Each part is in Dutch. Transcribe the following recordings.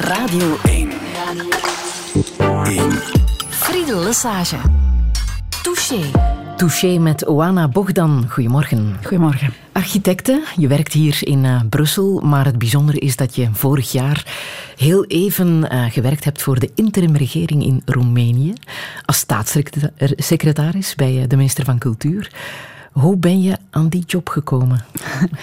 Radio 1. 1. Friedel Lesage. Touché. Touché met Oana Bogdan. Goedemorgen. Goedemorgen. Architecte, je werkt hier in uh, Brussel, maar het bijzondere is dat je vorig jaar heel even uh, gewerkt hebt voor de interimregering in Roemenië als staatssecretaris bij uh, de minister van Cultuur. Hoe ben je aan die job gekomen?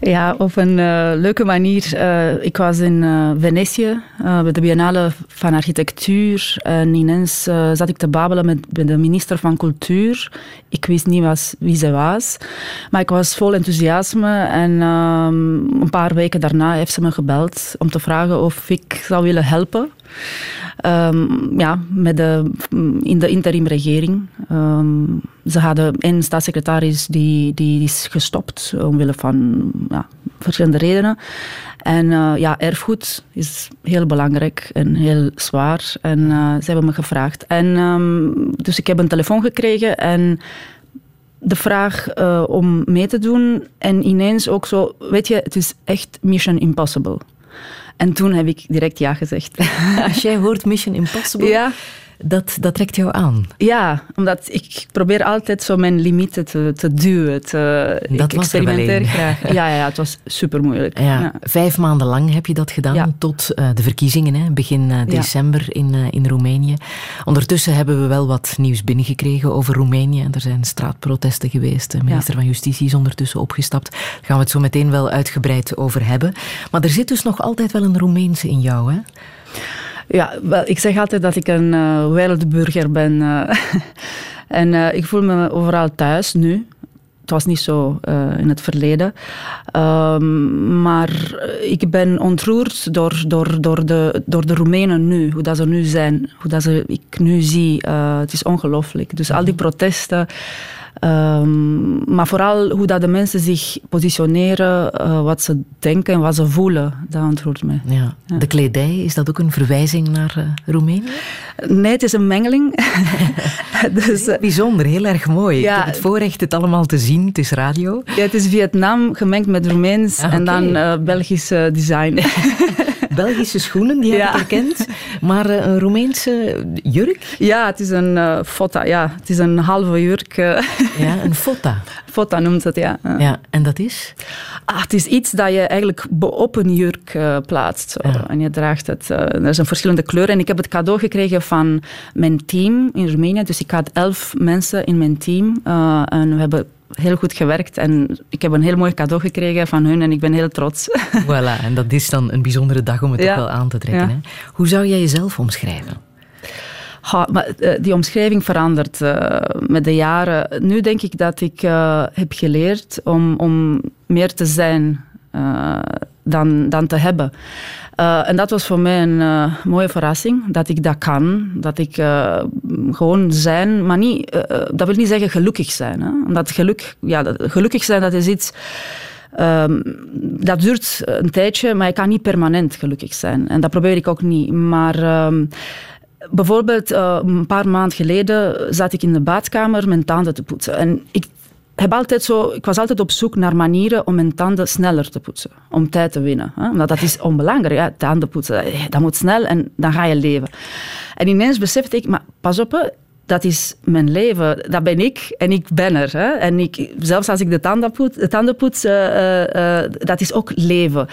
Ja, op een uh, leuke manier. Uh, ik was in uh, Venetië bij de Biennale van Architectuur. En ineens zat ik te babbelen met, met, de minister van Cultuur. Ik wist niet was, wie ze was. Maar ik was vol enthousiasme. En um, een paar weken daarna heeft ze me gebeld om te vragen of ik zou willen helpen. Um, ja, met de, in de interimregering. Um, ze hadden een staatssecretaris die, die is gestopt omwille van ja, verschillende redenen. En uh, ja, erfgoed is heel belangrijk en heel zwaar. En uh, ze hebben me gevraagd. En um, dus ik heb een telefoon gekregen en de vraag om mee te doen. En ineens ook zo, weet je, het is echt mission impossible. En toen heb ik direct ja gezegd. Als jij hoort Mission Impossible, ja. Dat, dat trekt jou aan. Ja, omdat ik probeer altijd zo mijn limieten te, te duwen. Te, dat ik was experimenteer graag. Ja, ja, het was super moeilijk. Ja, ja. Vijf maanden lang heb je dat gedaan, ja. tot uh, de verkiezingen, hè, begin uh, december in, uh, in Roemenië. Ondertussen hebben we wel wat nieuws binnengekregen over Roemenië. Er zijn straatprotesten geweest. De minister van Justitie is ondertussen opgestapt. Daar gaan we het zo meteen wel uitgebreid over hebben. Maar er zit dus nog altijd wel een Roemeense in jou, hè? Ja, wel, ik zeg altijd dat ik een uh, wereldburger ben. Uh, en uh, ik voel me overal thuis nu. Het was niet zo in het verleden. Um, maar ik ben ontroerd door, door, door, de, door de Roemenen nu. Hoe dat ze nu zijn. Hoe dat ze, ik nu zie. het is ongelooflijk. Dus al die protesten. Um, maar vooral hoe dat de mensen zich positioneren, uh, wat ze denken en wat ze voelen, dat ontroert mij. Ja. Ja. De kledij, is dat ook een verwijzing naar uh, Roemenië? Nee, het is een mengeling. dus, Bijzonder, heel erg mooi. Ja, ik heb het voorrecht het allemaal te zien, het is radio. Ja, het is Vietnam gemengd met Roemeens ah, okay. en dan Belgisch design. Belgische schoenen, die heb ik herkend. Maar uh, een Roemeense jurk? Ja, het is een uh, fota. Ja, het is een halve jurk. Uh. Ja, een fota. Fota noemt het, ja. Ja, en dat is? Ah, het is iets dat je eigenlijk op een jurk uh, plaatst. Zo. Ja. En je draagt het. Uh, er zijn verschillende kleuren. En ik heb het cadeau gekregen van mijn team in Roemenië. Dus ik had elf mensen in mijn team. Uh, en we hebben heel goed gewerkt en ik heb een heel mooi cadeau gekregen van hun en ik ben heel trots. Voilà, en dat is dan een bijzondere dag om het ja. ook wel aan te trekken. Ja. Hè? Hoe zou jij jezelf omschrijven? Ha, maar, uh, die omschrijving verandert uh, met de jaren. Nu denk ik dat ik uh, heb geleerd om, om meer te zijn dan, dan te hebben. Uh, en dat was voor mij een uh, mooie verrassing, dat ik dat kan. Dat ik uh, gewoon zijn, maar niet, dat wil niet zeggen gelukkig zijn. Hè? Omdat geluk, ja, gelukkig zijn, dat is iets... Um, dat duurt een tijdje, maar je kan niet permanent gelukkig zijn. En dat probeer ik ook niet. Maar... Um, Bijvoorbeeld, een paar maanden geleden zat ik in de badkamer mijn tanden te poetsen. En ik heb altijd zo, ik was altijd op zoek naar manieren om mijn tanden sneller te poetsen. Om tijd te winnen. Hè? Omdat dat is onbelangrijk. Tanden poetsen, dat moet snel en dan ga je leven. En ineens besefte ik, maar pas op, dat is mijn leven. Dat ben ik en ik ben er. Hè? En ik, zelfs als ik de tanden poets, de tanden poets uh, uh, dat is ook leven.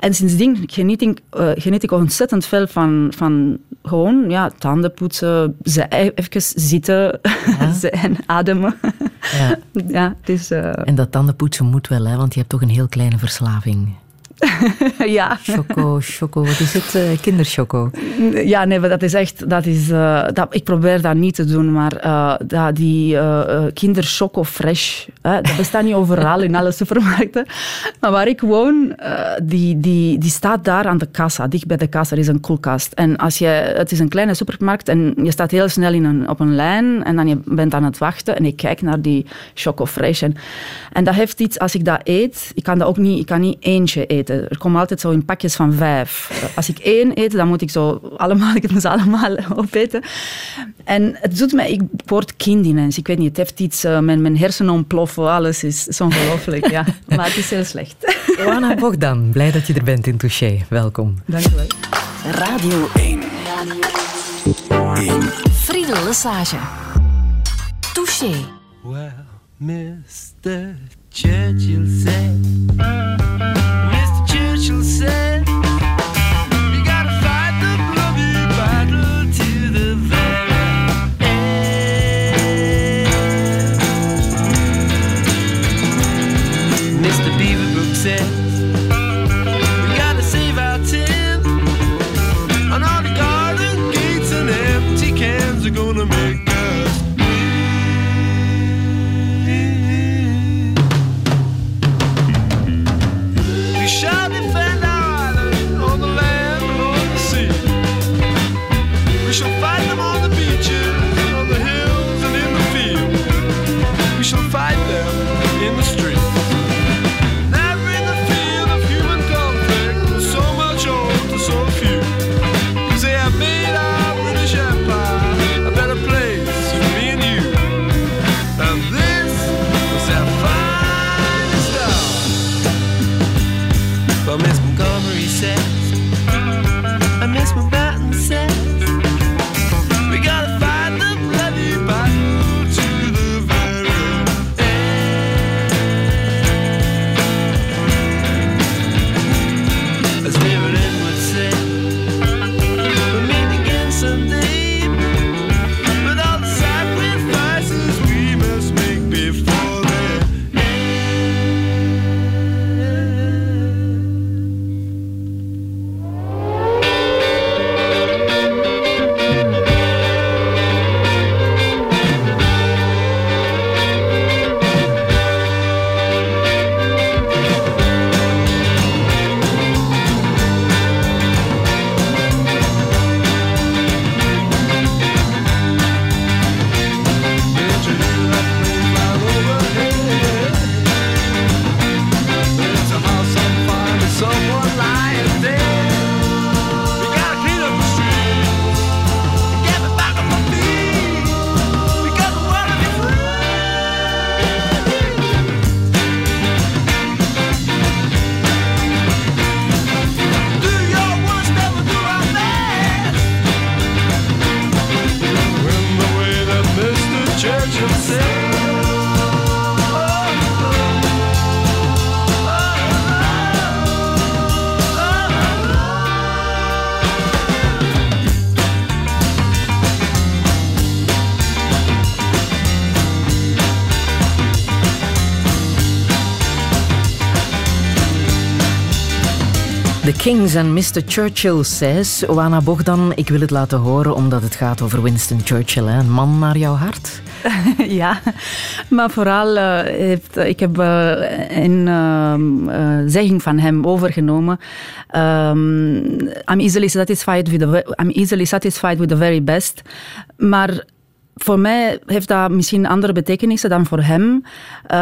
En sindsdien geniet ik, uh, geniet ik ontzettend veel van, van gewoon ja, tanden poetsen, even zitten ja. en ademen. Ja. ja, dus, En dat tandenpoetsen moet wel, hè? want je hebt toch een heel kleine verslaving. ja. Choco, choco, wat is het? Uh, kinderchoco. Ja, nee, maar dat is echt, dat is, uh, dat, ik probeer dat niet te doen, maar uh, dat, die kinderchoco fresh, dat bestaat niet overal in alle supermarkten. Maar waar ik woon, die, die, die staat daar aan de kassa, dicht bij de kassa, er is een koelkast. En als je, het is een kleine supermarkt en je staat heel snel in een, op een lijn en dan je bent aan het wachten en ik kijk naar die choco fresh. En, en dat heeft iets, als ik dat eet, ik kan dat ook niet, ik kan niet eentje eten. Er komen altijd zo in pakjes van vijf. Als ik één eet, dan moet ik zo allemaal, ik moet ze allemaal opeten. En het doet mij, ik word kind ineens. Ik weet niet, het heeft iets, uh, mijn, mijn hersenen ontploffen, alles is, is ongelooflijk. ja. Maar het is heel slecht. Johanna Bogdan, blij dat je er bent in Touché. Welkom. Dank je wel. Radio 1. 1. Friedel Lesage. Touché. Well, Mr. Churchill said, Mr. Churchill En Mr. Churchill says. Oana Bogdan, ik wil het laten horen omdat het gaat over Winston Churchill. Hè? Een man naar jouw hart. ja, maar vooral uh, heeft, ik heb uh, een uh, zegging van hem overgenomen. Um, I'm, easily satisfied with the, I'm easily satisfied with the very best. Maar voor mij heeft dat misschien andere betekenissen dan voor hem.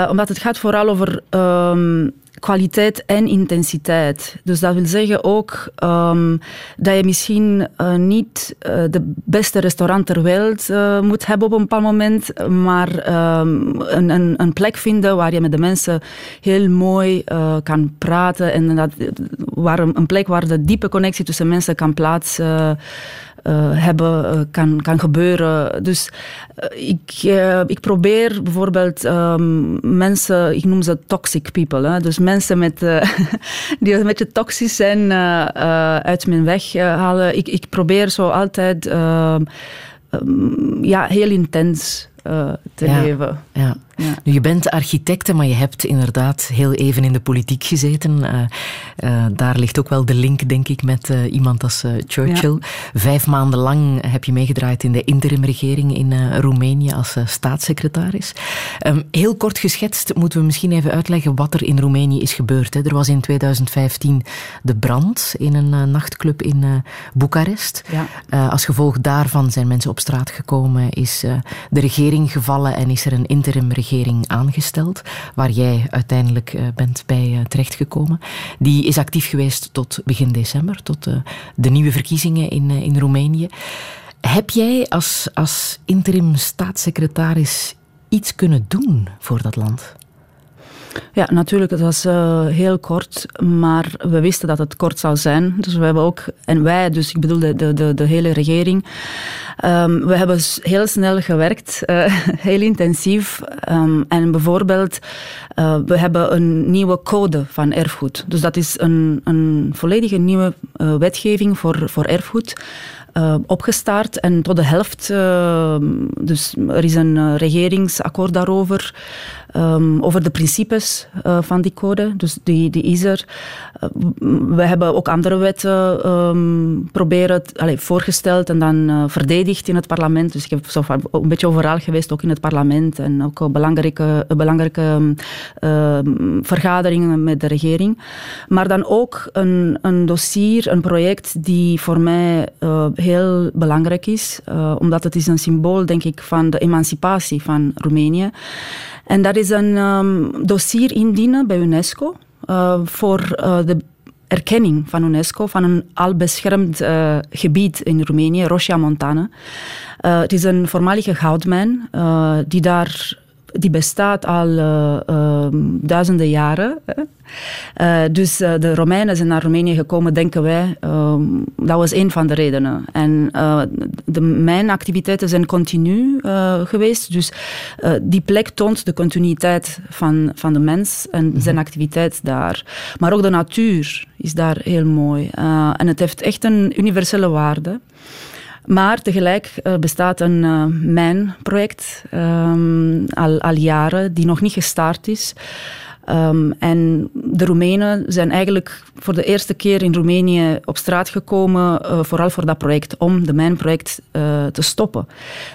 omdat het gaat vooral over... Um, kwaliteit en intensiteit. Dus dat wil zeggen ook um, dat je misschien uh, niet uh, de beste restaurant ter wereld uh, moet hebben op een bepaald moment, maar um, een, een, een, plek vinden waar je met de mensen heel mooi kan praten en dat, waar een, een, plek waar de diepe connectie tussen mensen kan plaatsen. Uh, hebben, uh, kan, kan gebeuren. Dus uh, ik, ik probeer bijvoorbeeld um, mensen, ik noem ze toxic people, hè? dus mensen met, die een beetje toxisch zijn uit mijn weg halen. Ik, ik probeer zo altijd um, ja, heel intens te ja, leven. Ja. Ja. Nu, je bent architecte, maar je hebt inderdaad heel even in de politiek gezeten. Uh, uh, daar ligt ook wel de link, denk ik, met uh, iemand als Churchill. Ja. Vijf maanden lang heb je meegedraaid in de interimregering in Roemenië als staatssecretaris. Um, heel kort geschetst moeten we misschien even uitleggen wat er in Roemenië is gebeurd. Hè. Er was in 2015 de brand in een nachtclub in Boekarest. Ja. als gevolg daarvan zijn mensen op straat gekomen, is de regering gevallen en is er een interimregering aangesteld, waar jij uiteindelijk uh, bent bij uh, terechtgekomen. Die is actief geweest tot begin december, tot uh, de nieuwe verkiezingen in, in Roemenië. Heb jij als, als interim staatssecretaris iets kunnen doen voor dat land? Ja, natuurlijk. Het was uh, heel kort, maar we wisten dat het kort zou zijn. Dus we hebben ook, en wij, dus ik bedoel de, de, de, hele regering, um, we hebben heel snel gewerkt, uh, heel intensief. Um, en bijvoorbeeld, uh, we hebben een nieuwe code van erfgoed. Dus dat is een, een volledige nieuwe wetgeving voor, voor erfgoed uh, opgestart en tot de helft, uh, dus er is een regeringsakkoord daarover, um, over de principes van die code, dus die, die is er. we hebben ook andere wetten um, proberen, allez, voorgesteld en dan verdedigd in het parlement, dus ik heb zo een beetje overal geweest, ook in het parlement en ook belangrijke, belangrijke vergaderingen met de regering. Maar dan ook een, een dossier, een project die voor mij heel belangrijk is, omdat het is een symbool, denk ik, van de emancipatie van Roemenië. En dat is een um, dossier indienen bij UNESCO uh, voor uh, de erkenning van UNESCO van een al beschermd uh, gebied in Roemenië, Roșia Montana. Uh, het is een voormalige goudmijn die daar die bestaat al uh, duizenden jaren. Uh, dus de Romeinen zijn naar Roemenië gekomen, denken wij. Ehm, dat was een van de redenen. En de mijnactiviteiten zijn continu geweest. Dus die plek toont de continuïteit van, van de mens en mhm. zijn activiteit daar. Maar ook de natuur is daar heel mooi. en het heeft echt een universele waarde. Maar tegelijk uh, bestaat een uh, mijnproject um, al, al jaren die nog niet gestart is. Um, en de Roemenen zijn eigenlijk voor de eerste keer in Roemenië op straat gekomen, uh, vooral voor dat project, om de mijnproject uh, te stoppen.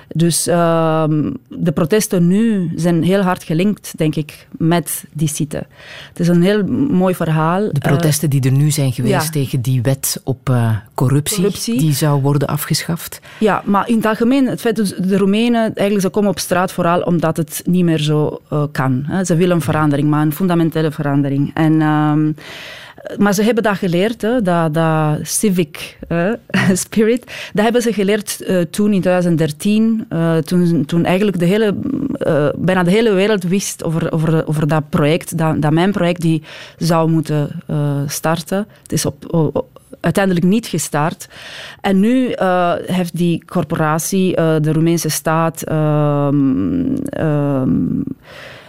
Dus uh, de protesten nu zijn heel hard gelinkt, denk ik, met die site. Het is een heel mooi verhaal. De protesten die er nu zijn geweest ja. tegen die wet op corruptie, corruptie, die zou worden afgeschaft. Ja, maar in het algemeen, het feit dat de Roemenen eigenlijk ze komen op straat vooral omdat het niet meer zo kan. Hè. Ze willen een verandering, maar een fundamentele verandering. En, um, maar ze hebben dat geleerd, hè, dat, dat civic spirit. Dat hebben ze geleerd uh, toen in 2013, uh, toen, toen eigenlijk de hele, bijna de hele wereld wist over, over, over dat project, dat, dat mijn project die zou moeten starten. Het is op, uiteindelijk niet gestart. En nu heeft die corporatie, de Roemeense staat, uh,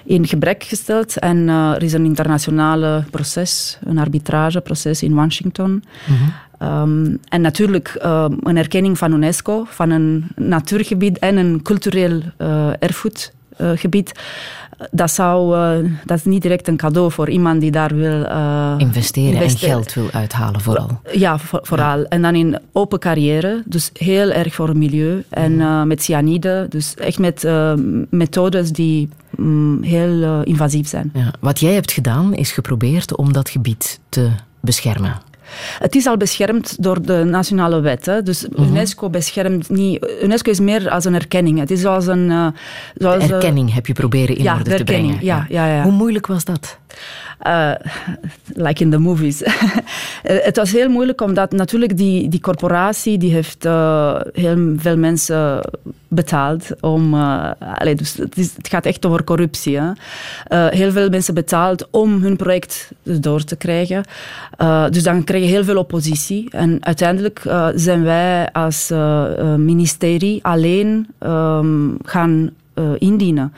in gebrek gesteld. En uh, er is een internationale proces, een arbitrageproces in Washington. Mm -hmm. um, en natuurlijk uh, een erkenning van UNESCO, van een natuurgebied en een cultureel uh, erfgoedgebied dat, zou, uh, dat is niet direct een cadeau voor iemand die daar wil uh, investeren, investeren, en geld wil uithalen vooral. Ja, voor, vooral. En dan in open carrière, dus heel erg voor het milieu. En uh, met cyanide, dus echt met methodes die um, heel invasief zijn. Ja. Wat jij hebt gedaan is geprobeerd om dat gebied te beschermen. Het is al beschermd door de nationale wet. Hè. Dus mhm. UNESCO beschermt niet... UNESCO is meer als een erkenning. Het is als een... Uh, zoals, de erkenning heb je proberen in ja, orde te brengen. Ja, ja, ja. Hoe moeilijk was dat? Uh, like in the movies. het was heel moeilijk omdat natuurlijk die, die corporatie die heeft uh, heel veel mensen betaald om... Allez, dus het, gaat echt over corruptie. Hè. heel veel mensen betaald om hun project door te krijgen. dus dan krijg je heel veel oppositie. En uiteindelijk zijn wij als ministerie alleen um, gaan indienen.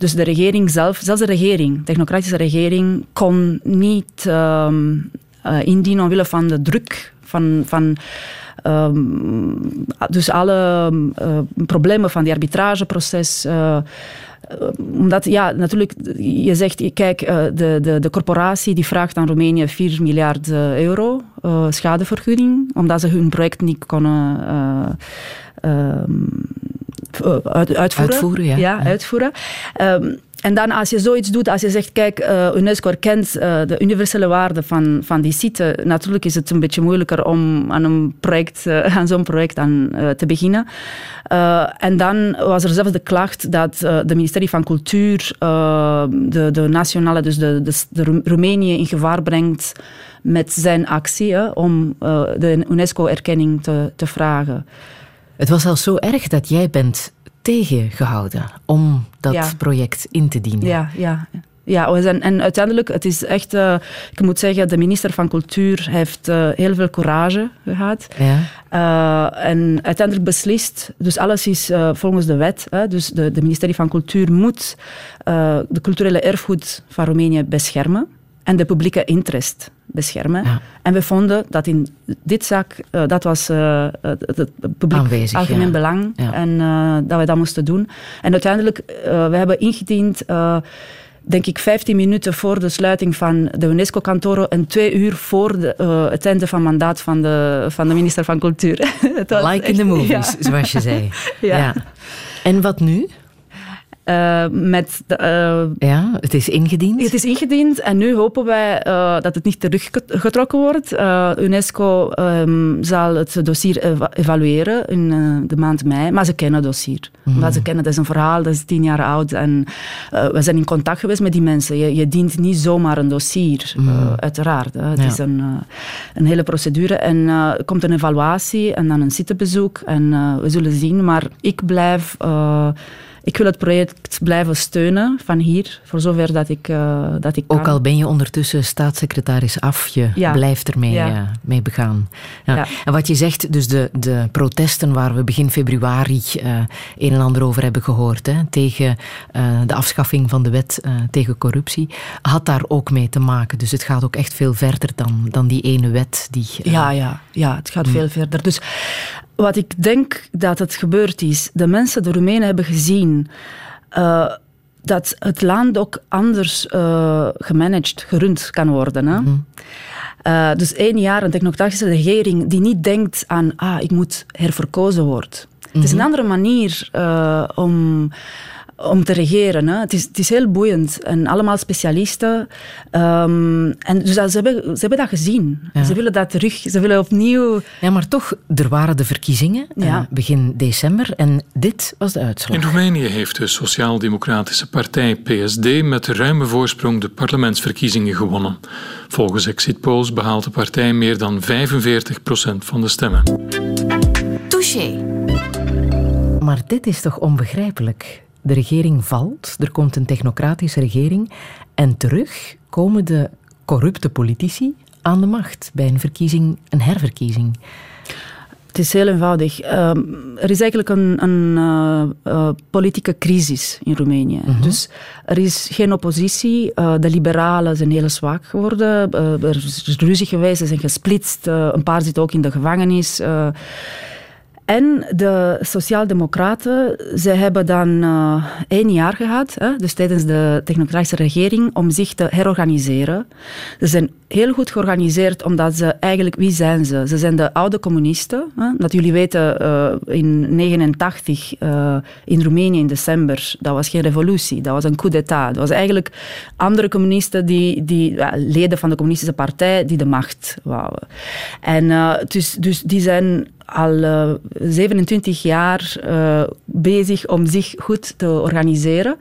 Dus de regering zelf, zelfs de regering, de technocratische regering, kon niet um, uh, indienen omwille van de druk van, van um, dus alle uh, problemen van die arbitrageproces. Uh, omdat, ja, natuurlijk, je zegt, kijk, de, de, de corporatie die vraagt aan Roemenië 4 miljard euro schadevergoeding, omdat ze hun project niet konden uh, uit, uitvoeren. Uitvoeren, ja. ja, uitvoeren. Um, en dan als je zoiets doet, als je zegt, kijk, uh, UNESCO erkent uh, de universele waarde van, van die site, natuurlijk is het een beetje moeilijker om aan, een project, uh, aan zo'n project aan, te beginnen. en dan was er zelfs de klacht dat de ministerie van Cultuur de, de nationale, dus de, de, de Roemenië in gevaar brengt met zijn actie om de UNESCO-erkenning te, te vragen. Het was al zo erg dat jij bent tegengehouden om dat project in te dienen. Ja, ja. ja we zijn, en uiteindelijk, het is echt, uh, ik moet zeggen, de minister van Cultuur heeft uh, heel veel courage gehad. Ja. Uh, en uiteindelijk beslist, dus alles is volgens de wet. Hè, dus de, de ministerie van Cultuur moet de culturele erfgoed van Roemenië beschermen en de publieke interest beschermen. Ja. En we vonden dat in dit zaak, uh, dat was uh, het, het publiek Aanwezig, algemeen ja. belang Ja. en uh, dat we dat moesten doen. En uiteindelijk, we hebben ingediend, denk ik, 15 minuten voor de sluiting van de UNESCO-kantoren en twee uur voor de, het einde van mandaat van de, van de minister van Cultuur. Like in the movies, zoals je zei. Ja. En wat nu? Eh, met de, eh, Ja, het is ingediend. Het is ingediend en nu hopen wij eh, dat het niet teruggetrokken wordt. UNESCO ehm, zal het dossier eva- evalueren in de maand mei, maar ze kennen het dossier. Omdat ze kennen, dat is een verhaal, dat is tien jaar oud en we zijn in contact geweest met die mensen. Je, je dient niet zomaar een dossier, eh, uiteraard. hè. Het Ja. is een, een hele procedure en er komt een evaluatie en dan een zittenbezoek en we zullen zien. Maar ik blijf... ik wil het project blijven steunen van hier, voor zover dat ik, eh, dat ik kan. Ook al ben je ondertussen staatssecretaris af, je Ja. blijft ermee Ja. eh, mee begaan. Ja. En wat je zegt, dus de, de protesten waar we begin februari eh, een en ander over hebben gehoord, hè, tegen de afschaffing van de wet tegen corruptie, had daar ook mee te maken. Dus het gaat ook echt veel verder dan, dan die ene wet die... Ja, ja, ja, het gaat veel verder. Dus wat ik denk dat het gebeurd is, de mensen, de Roemenen hebben gezien eh, dat het land ook anders eh, gemanaged, gerund kan worden. Hè? Eh, dus één jaar een technocratische regering die niet denkt aan, ah, ik moet herverkozen worden. Het is een andere manier om, om te regeren. Hè. Het, is, het is heel boeiend en allemaal specialisten. Ehm, en dus dat- ze, hebben, ze hebben dat gezien. Ja. Ze willen dat terug. Ze willen opnieuw. Ja, maar toch, er waren de verkiezingen eh, Ja. begin december en dit was de uitslag. In Roemenië heeft de Sociaal-Democratische Partij PSD met ruime voorsprong de parlementsverkiezingen gewonnen. Volgens exit polls behaalt de partij meer dan 45% van de stemmen. Touché. Maar dit is toch onbegrijpelijk? De regering valt, er komt een technocratische regering en terug komen de corrupte politici aan de macht bij een verkiezing, een herverkiezing. Het is heel eenvoudig. Ehm, er is eigenlijk een, een eh, eh, politieke crisis in Roemenië. Dus er is geen oppositie. Eh, de liberalen zijn heel zwak geworden. Er is ruzie geweest, ze zijn gesplitst. Een paar zitten ook in de gevangenis. En de Sociaaldemocraten, zij hebben dan eh, één jaar gehad, hè, dus tijdens de technocratische regering, om zich te herorganiseren. Ze zijn heel goed georganiseerd, omdat ze eigenlijk, wie zijn ze? Ze zijn de oude communisten. Hè. Dat jullie weten, eh, in 89 eh, in Roemenië in december, dat was geen revolutie, dat was een coup d'état. Dat was eigenlijk andere communisten, die, die, leden van de communistische partij, die de macht wouden. En dus, dus die zijn al eh, 27 jaar eh, bezig om zich goed te organiseren.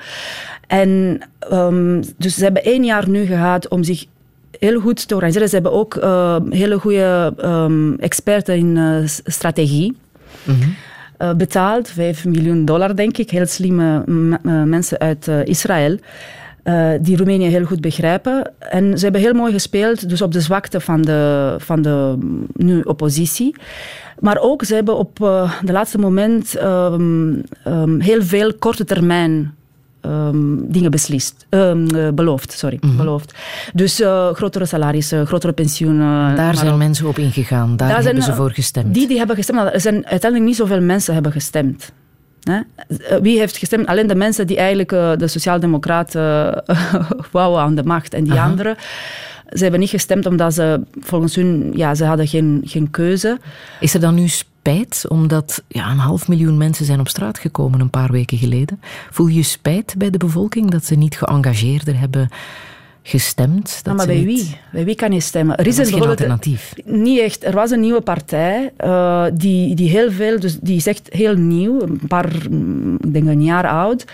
En ehm, dus ze hebben één jaar nu gehad om zich heel goed te organiseren. Ze hebben ook eh, hele goede ehm, experten in eh, strategie. eh, betaald, 5 miljoen dollar denk ik, heel slimme eh, mensen uit eh, Israël. Eh, die Roemenië heel goed begrijpen. En ze hebben heel mooi gespeeld, dus op de zwakte van de, van de mm, nu oppositie. Maar ook, ze hebben op eh, de laatste moment ehm, ehm, heel veel korte termijn ehm, dingen beslist, eh, beloofd. Sorry, beloofd. Dus grotere salarissen, grotere pensioenen. Daar zijn ook- mensen op ingegaan, daar Daar hebben zijn, ze voor gestemd. Die die hebben gestemd, er zijn uiteindelijk niet zoveel mensen hebben gestemd. Eh, Wie heeft gestemd? Alleen de mensen die eigenlijk eh, de Sociaaldemocraten uh, wouden aan de macht. En die Aha. anderen, ze hebben niet gestemd omdat ze volgens hun, ja, ze hadden geen, geen keuze. Is er dan nu spijt, omdat ja, een half miljoen mensen zijn op straat gekomen een paar weken geleden? Voel je spijt bij de bevolking dat ze niet geëngageerder hebben gestemd? Dat Nou, maar bij wie? Bij wie kan je stemmen? Er is is een alternatief. Niet echt. Er was een nieuwe partij eh, die, die heel veel, dus die is echt heel nieuw, een paar, mm, ik denk een jaar oud.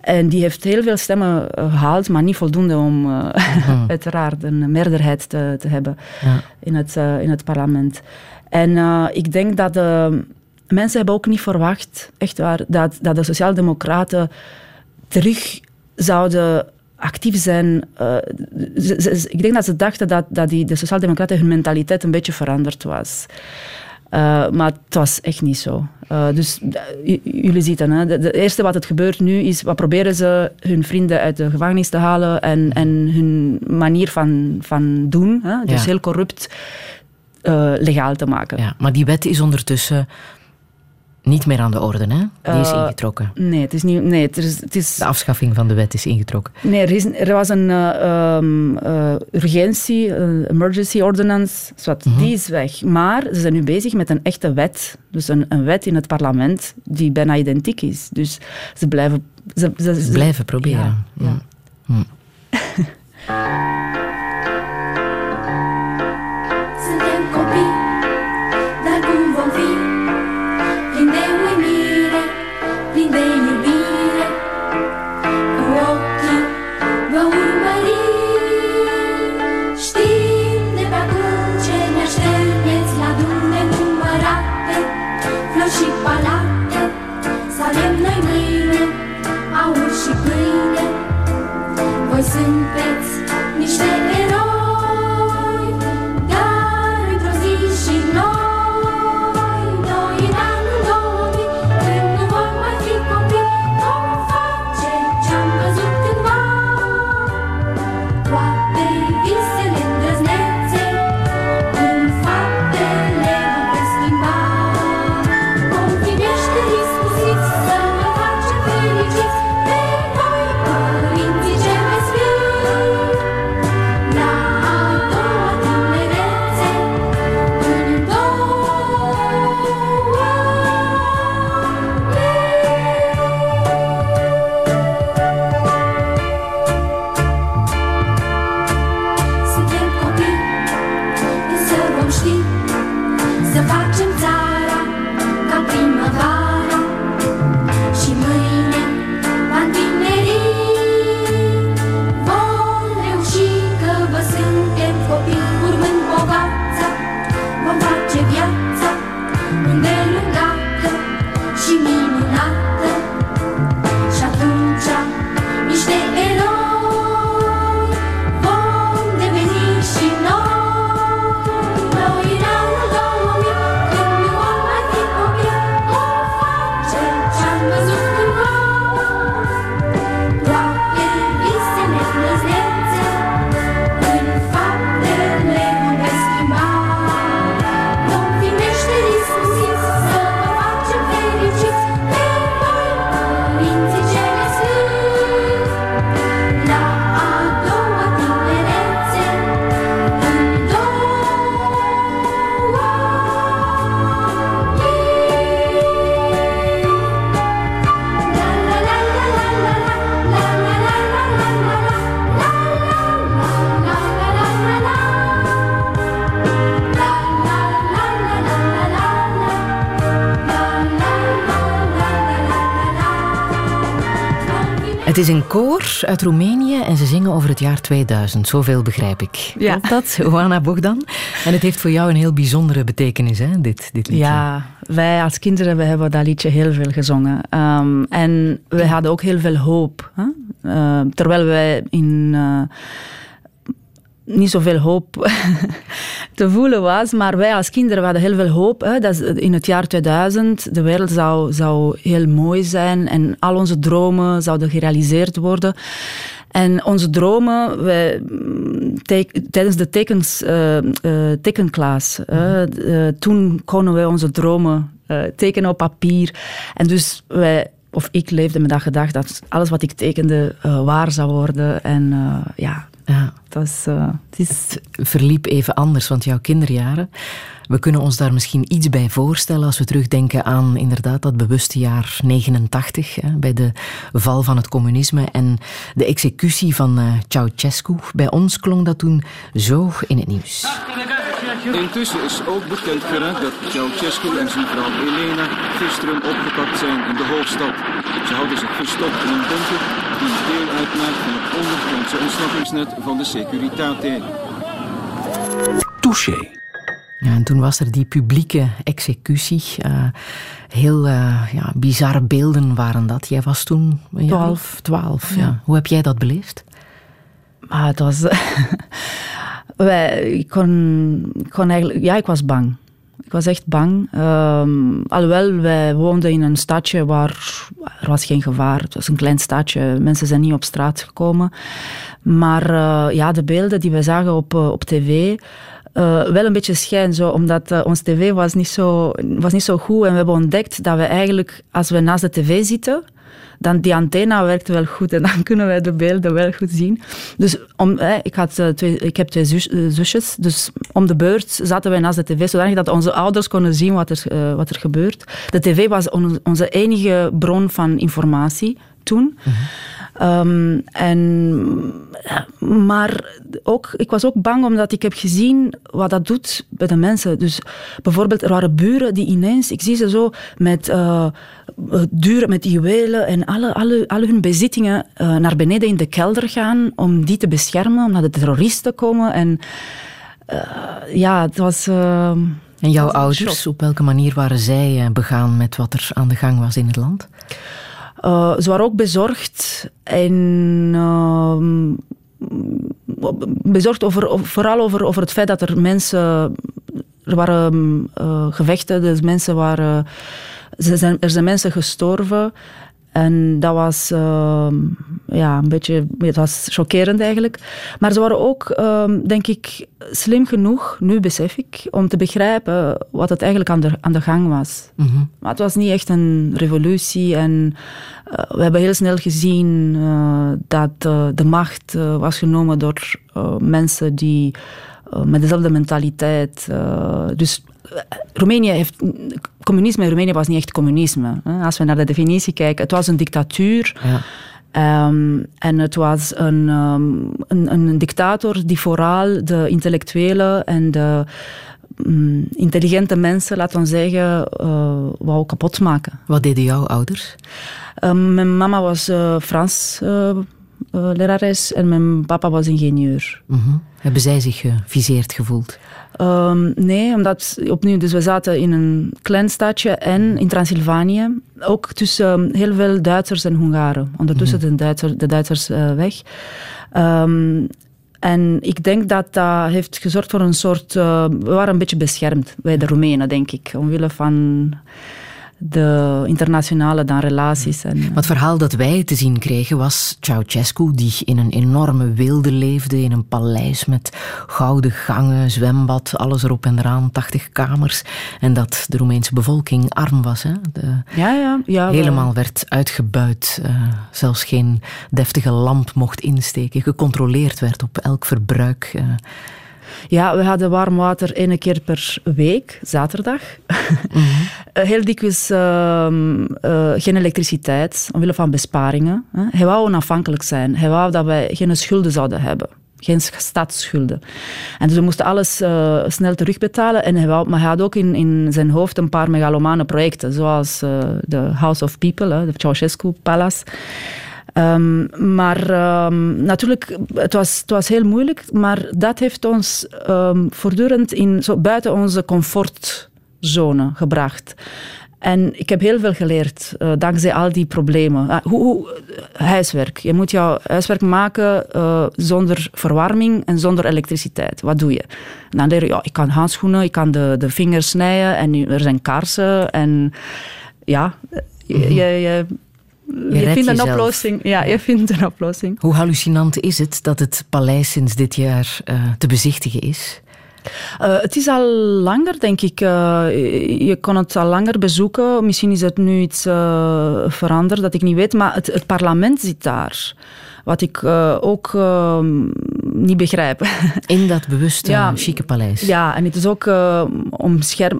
En die heeft heel veel stemmen eh, gehaald, maar niet voldoende om eh, uiteraard een meerderheid te, te hebben Ja. in, het, in het parlement. En ik denk dat de mensen hebben ook niet verwacht, echt waar, dat, dat de Sociaaldemocraten terug zouden actief zijn. Uh, ze, ze, ik denk dat ze dachten dat, dat die, de Sociaaldemocraten hun mentaliteit een beetje veranderd was. Uh, maar het was echt niet zo. Uh, dus jullie zien het. De, eerste wat het gebeurt nu is, wat proberen ze hun vrienden uit de gevangenis te halen en, en hun manier van, van doen, hè? dus ja. heel corrupt, legaal te maken. Ja, maar die wet is ondertussen niet meer aan de orde, hè? Die is uh, ingetrokken. Nee, het is niet. Nee, het is, het is, de afschaffing van de wet is ingetrokken. Nee, er, is, er was een uh, uh, urgentie, emergency ordinance, zwart, mm -hmm. die is weg. Maar ze zijn nu bezig met een echte wet. Dus een, een wet in het parlement die bijna identiek is. Dus ze blijven... Ze, ze, ze blijven proberen. Ja. ja. Mm. Het koor uit Roemenië en ze zingen over het jaar 2000. Zoveel begrijp ik. Ja. Klopt dat, Oana Bogdan? En het heeft voor jou een heel bijzondere betekenis, hè, dit, dit liedje. Ja, wij als kinderen we hebben dat liedje heel veel gezongen. Um, en we hadden ook heel veel hoop. Hè? Uh, terwijl wij in... Uh, niet zoveel hoop te voelen was. Maar wij als kinderen hadden heel veel hoop. Hè, dat in het jaar 2000 de wereld zou, zou heel mooi zijn en al onze dromen zouden gerealiseerd worden. En onze dromen, wij, tijdens de tekens, uh, uh, tekenklas, uh, toen konden wij onze dromen tekenen op papier. En dus wij, of ik leefde met dat gedacht dat alles wat ik tekende waar zou worden. En ja, ja. Dat is, uh, het, is... verliep even anders, want jouw kinderjaren, we kunnen ons daar misschien iets bij voorstellen als we terugdenken aan inderdaad dat bewuste jaar 89, hè, bij de val van het communisme en de executie van uh, Ceausescu. Bij ons klonk dat toen zo in het nieuws. Intussen is ook bekend geraakt dat Ceausescu en zijn vrouw Elena gisteren opgepakt zijn in de hoofdstad. Ze hadden zich verstopt in een bunker die deel uitmaakt van het ondergrondse ontsnappingsnet van de Securitate. Touché. Ja, en toen was er die publieke executie. Uh, heel uh, ja, bizarre beelden waren dat. Jij was toen... Twaalf. Twaalf, ja. Hoe heb jij dat beleefd? Ah, het was... Wij, ik, kon, ik kon eigenlijk... Ja, ik was bang. Ik was echt bang. Um, alhoewel, wij woonden in een stadje waar er was geen gevaar. Het was een klein stadje. Mensen zijn niet op straat gekomen. Maar uh, ja, de beelden die we zagen op, uh, op tv... Uh, wel een beetje schijn, zo, omdat ons tv was niet, zo, was niet zo goed. En we hebben ontdekt dat we eigenlijk, als we naast de tv zitten, dan die antenne werkt wel goed en dan kunnen wij de beelden wel goed zien. Dus om, eh, ik, had, twee, ik heb twee zus, zusjes, dus om de beurt zaten wij naast de tv, zodanig dat onze ouders konden zien wat er, uh, wat er gebeurt. De tv was on, onze enige bron van informatie toen. Mm -hmm. Um, en, maar ook, ik was ook bang omdat ik heb gezien wat dat doet bij de mensen. Dus bijvoorbeeld, er waren buren die ineens, ik zie ze zo met uh, duren, met juwelen en alle, alle, alle hun bezittingen uh, naar beneden in de kelder gaan om die te beschermen, omdat de terroristen komen. En uh, ja, het was. en jouw ouders, op welke manier waren zij begaan met wat er aan de gang was in het land? Ze waren ook bezorgd en uh, bezorgd over, vooral over, over het feit dat er mensen. Er waren gevechten, dus mensen waren. Er zijn, er zijn mensen gestorven. En dat was uh, ja, een beetje, het was chockerend eigenlijk. Maar ze waren ook, uh, denk ik, slim genoeg, nu besef ik, om te begrijpen wat het eigenlijk aan de, aan de gang was. Mm -hmm. Maar het was niet echt een revolutie. En uh, we hebben heel snel gezien uh, dat de macht was genomen door mensen die met dezelfde mentaliteit. dus Roemenië heeft. Communisme in Roemenië was niet echt communisme. Als we naar de definitie kijken, het was een dictatuur. Ja. Um, en het was een, um, een, een, dictator die vooral de intellectuelen en de um, intelligente mensen, laten we zeggen, uh, wou kapot maken. Wat deden jouw ouders? mijn mama was uh, Frans uh, lerares en mijn papa was ingenieur. Mm -hmm. Hebben zij zich geviseerd gevoeld? Um, nee, omdat opnieuw, dus we zaten in een klein stadje en in Transylvanië. Ook tussen heel veel Duitsers en Hongaren. Ondertussen mm -hmm. de, Duitser, de Duitsers uh, weg. Um, en ik denk dat dat heeft gezorgd voor een soort... Uh, we waren een beetje beschermd, wij de Roemenen, denk ik. Omwille van de internationale dan relaties. En, het verhaal dat wij te zien kregen was Ceausescu, die in een enorme wilde leefde, in een paleis met gouden gangen, zwembad, alles erop en eraan, 80 kamers. En dat de Roemeense bevolking arm was. Hè? De, ja, ja, ja, helemaal wel. werd uitgebuit. Uh, zelfs geen deftige lamp mocht insteken. Gecontroleerd werd op elk verbruik. Uh, ja, we hadden warm water één keer per week, zaterdag. Mm -hmm. Heel dikwijls uh, uh, geen elektriciteit, omwille van besparingen. Hij wou onafhankelijk zijn. Hij wou dat wij geen schulden zouden hebben. Geen staatsschulden. En dus we moesten alles uh, snel terugbetalen. En hij, wou, maar hij had ook in, in zijn hoofd een paar megalomane projecten, zoals de House of People, de Ceausescu Palace. Um, maar um, natuurlijk, het was, het was heel moeilijk, maar dat heeft ons um, voortdurend in, zo buiten onze comfortzone gebracht. En ik heb heel veel geleerd uh, dankzij al die problemen. Uh, hoe, hoe, huiswerk. Je moet jouw huiswerk maken uh, zonder verwarming en zonder elektriciteit. Wat doe je? En dan leer je, ja, ik kan handschoenen, ik kan de, de vingers snijden en er zijn kaarsen. En ja, je, je, je je, je vindt jezelf. een oplossing. Ja, je vindt een oplossing. Hoe hallucinant is het dat het paleis sinds dit jaar uh, te bezichtigen is? Uh, het is al langer, denk ik. Uh, je kon het al langer bezoeken. Misschien is het nu iets veranderd dat ik niet weet. Maar het, het parlement zit daar. Wat ik ook uh, niet begrijp. In dat bewuste, ja, chique paleis. Ja, en het is ook uh,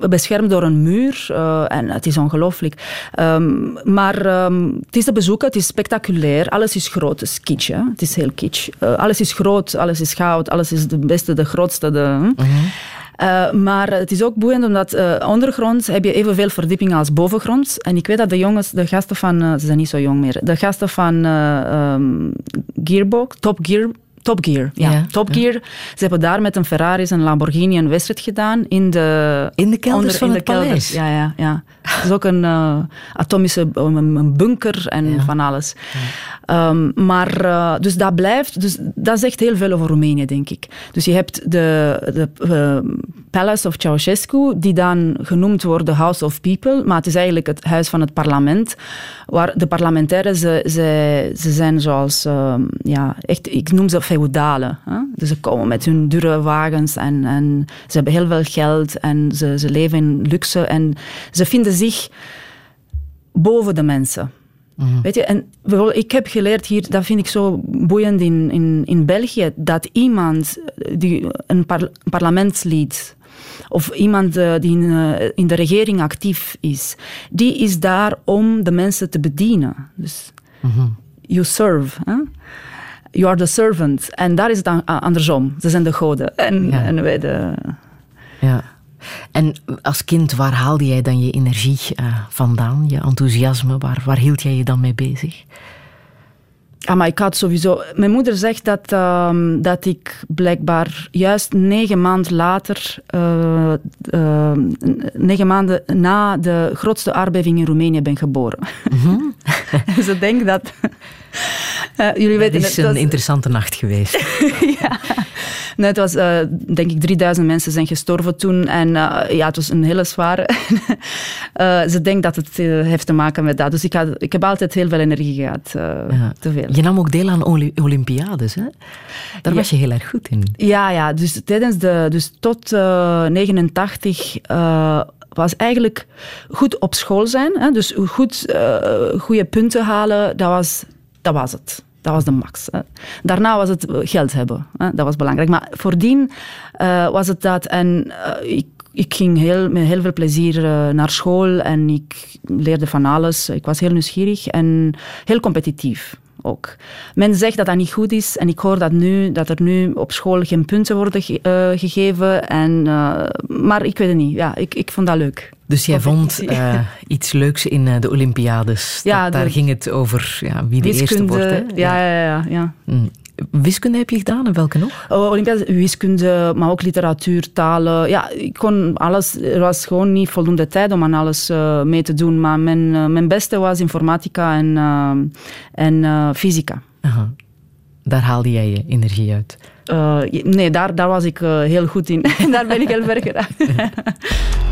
beschermd door een muur. en het is ongelooflijk. Um, maar um, het is te bezoeken, het is spectaculair. Alles is groot, het is kitsch. Hè? Het is heel kitsch. alles is groot, alles is goud, alles is de beste, de grootste. De, -huh. Uh, maar het is ook boeiend omdat uh, ondergronds heb je evenveel verdiepingen als bovengronds. En ik weet dat de jongens, de gasten van, uh, ze zijn niet zo jong meer, de gasten van um, Gearbox, Top Gear, Top Gear, ja. Ja, Top Gear. Ze hebben daar met een Ferrari en Lamborghini een wedstrijd gedaan in de... In de kelders van in het de kelders. paleis? Ja, ja, ja. Het is ook een eh, atomische een, bunker en van alles. Ehm, maar, eh, dus dat blijft, dus dat zegt heel veel over Roemenië, denk ik. Dus je hebt de, de eh, Palace of Ceausescu, die dan genoemd wordt de House of People, maar het is eigenlijk het huis van het parlement, waar de parlementairen, ze, ze, ze zijn zoals, ehm, ja, echt, ik noem ze feudalen. Hè? Dus ze komen met hun dure wagens en, en ze hebben heel veel geld en ze, ze leven in luxe en ze vinden zich boven de mensen. Weet je, en ik heb geleerd hier, dat vind ik zo boeiend in, in, in België, dat iemand, die een par- parlementslid of iemand eh, die in, eh, in de regering actief is, die is daar om de mensen te bedienen. Dus you serve. Hè? You are the servant. En daar is het dan andersom. Ze zijn de goden. En, Ja. en wij de... Ja. En als kind, waar haalde jij dan je energie eh, vandaan, je enthousiasme? Waar, waar hield jij je dan mee bezig? Ah, maar ik had sowieso... Mijn moeder zegt dat, ehm, dat ik blijkbaar juist negen maanden later, eh, eh, negen maanden na de grootste aardbeving in Roemenië ben geboren. Ze denkt dat... Eh, jullie Het weten is het, een dat- interessante nacht geweest. Nee, het was, eh, denk ik, 3000 mensen zijn gestorven toen. En eh, ja, het was een hele zware. Ze denkt dat het heeft te maken met dat. Dus ik, had, ik heb altijd heel veel energie gehad. eh, Ja. Te veel. Je nam ook deel aan Oli- Olympiades, hè? Daar was je heel erg goed in. Ja, ja. Dus, tijdens de, dus tot eh 89 eh, was eigenlijk goed op school zijn. Hè? Dus goed, goede punten halen, dat was, dat was het. Dat was de max. Daarna was het geld hebben. Hè. Dat was belangrijk. Maar voordien eh, was het dat. En eh, ik, ik ging heel, met heel veel plezier eh, naar school en ik leerde van alles. Ik was heel nieuwsgierig en heel competitief ook. Men zegt dat dat niet goed is en ik hoor dat nu, dat er nu op school geen punten worden ge- eh, gegeven. En, eh, maar ik weet het niet. Ja, ik, ik vond dat leuk. Dus jij vond eh, iets leuks in de Olympiades. Ja, Dat- daar de- ging het over ja, wie de eerste wordt. Hè? ja, ja, ja. ja. Mm. Wiskunde heb je gedaan en welke nog? Olympiade, wiskunde, maar ook literatuur, talen. Ja, ik kon alles. Er was gewoon niet voldoende tijd om aan alles eh, mee te doen. Maar mijn, eh, mijn beste was informatica en, eh, en fysica. Aha. Daar haalde jij je energie uit. Nee, daar, daar was ik heel goed in. daar ben ik heel ver geraakt.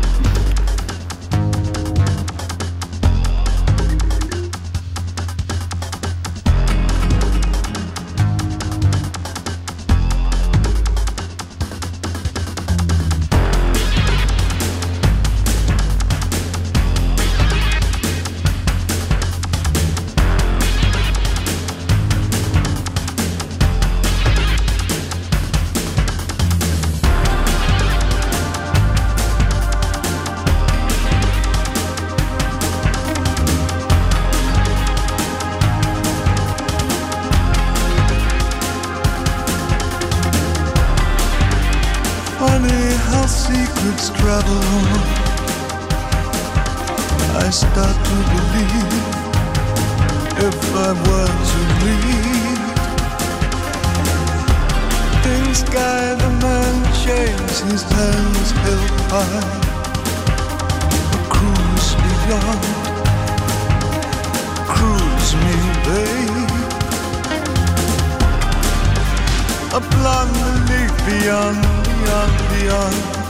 A blonde belief beyond, beyond, beyond.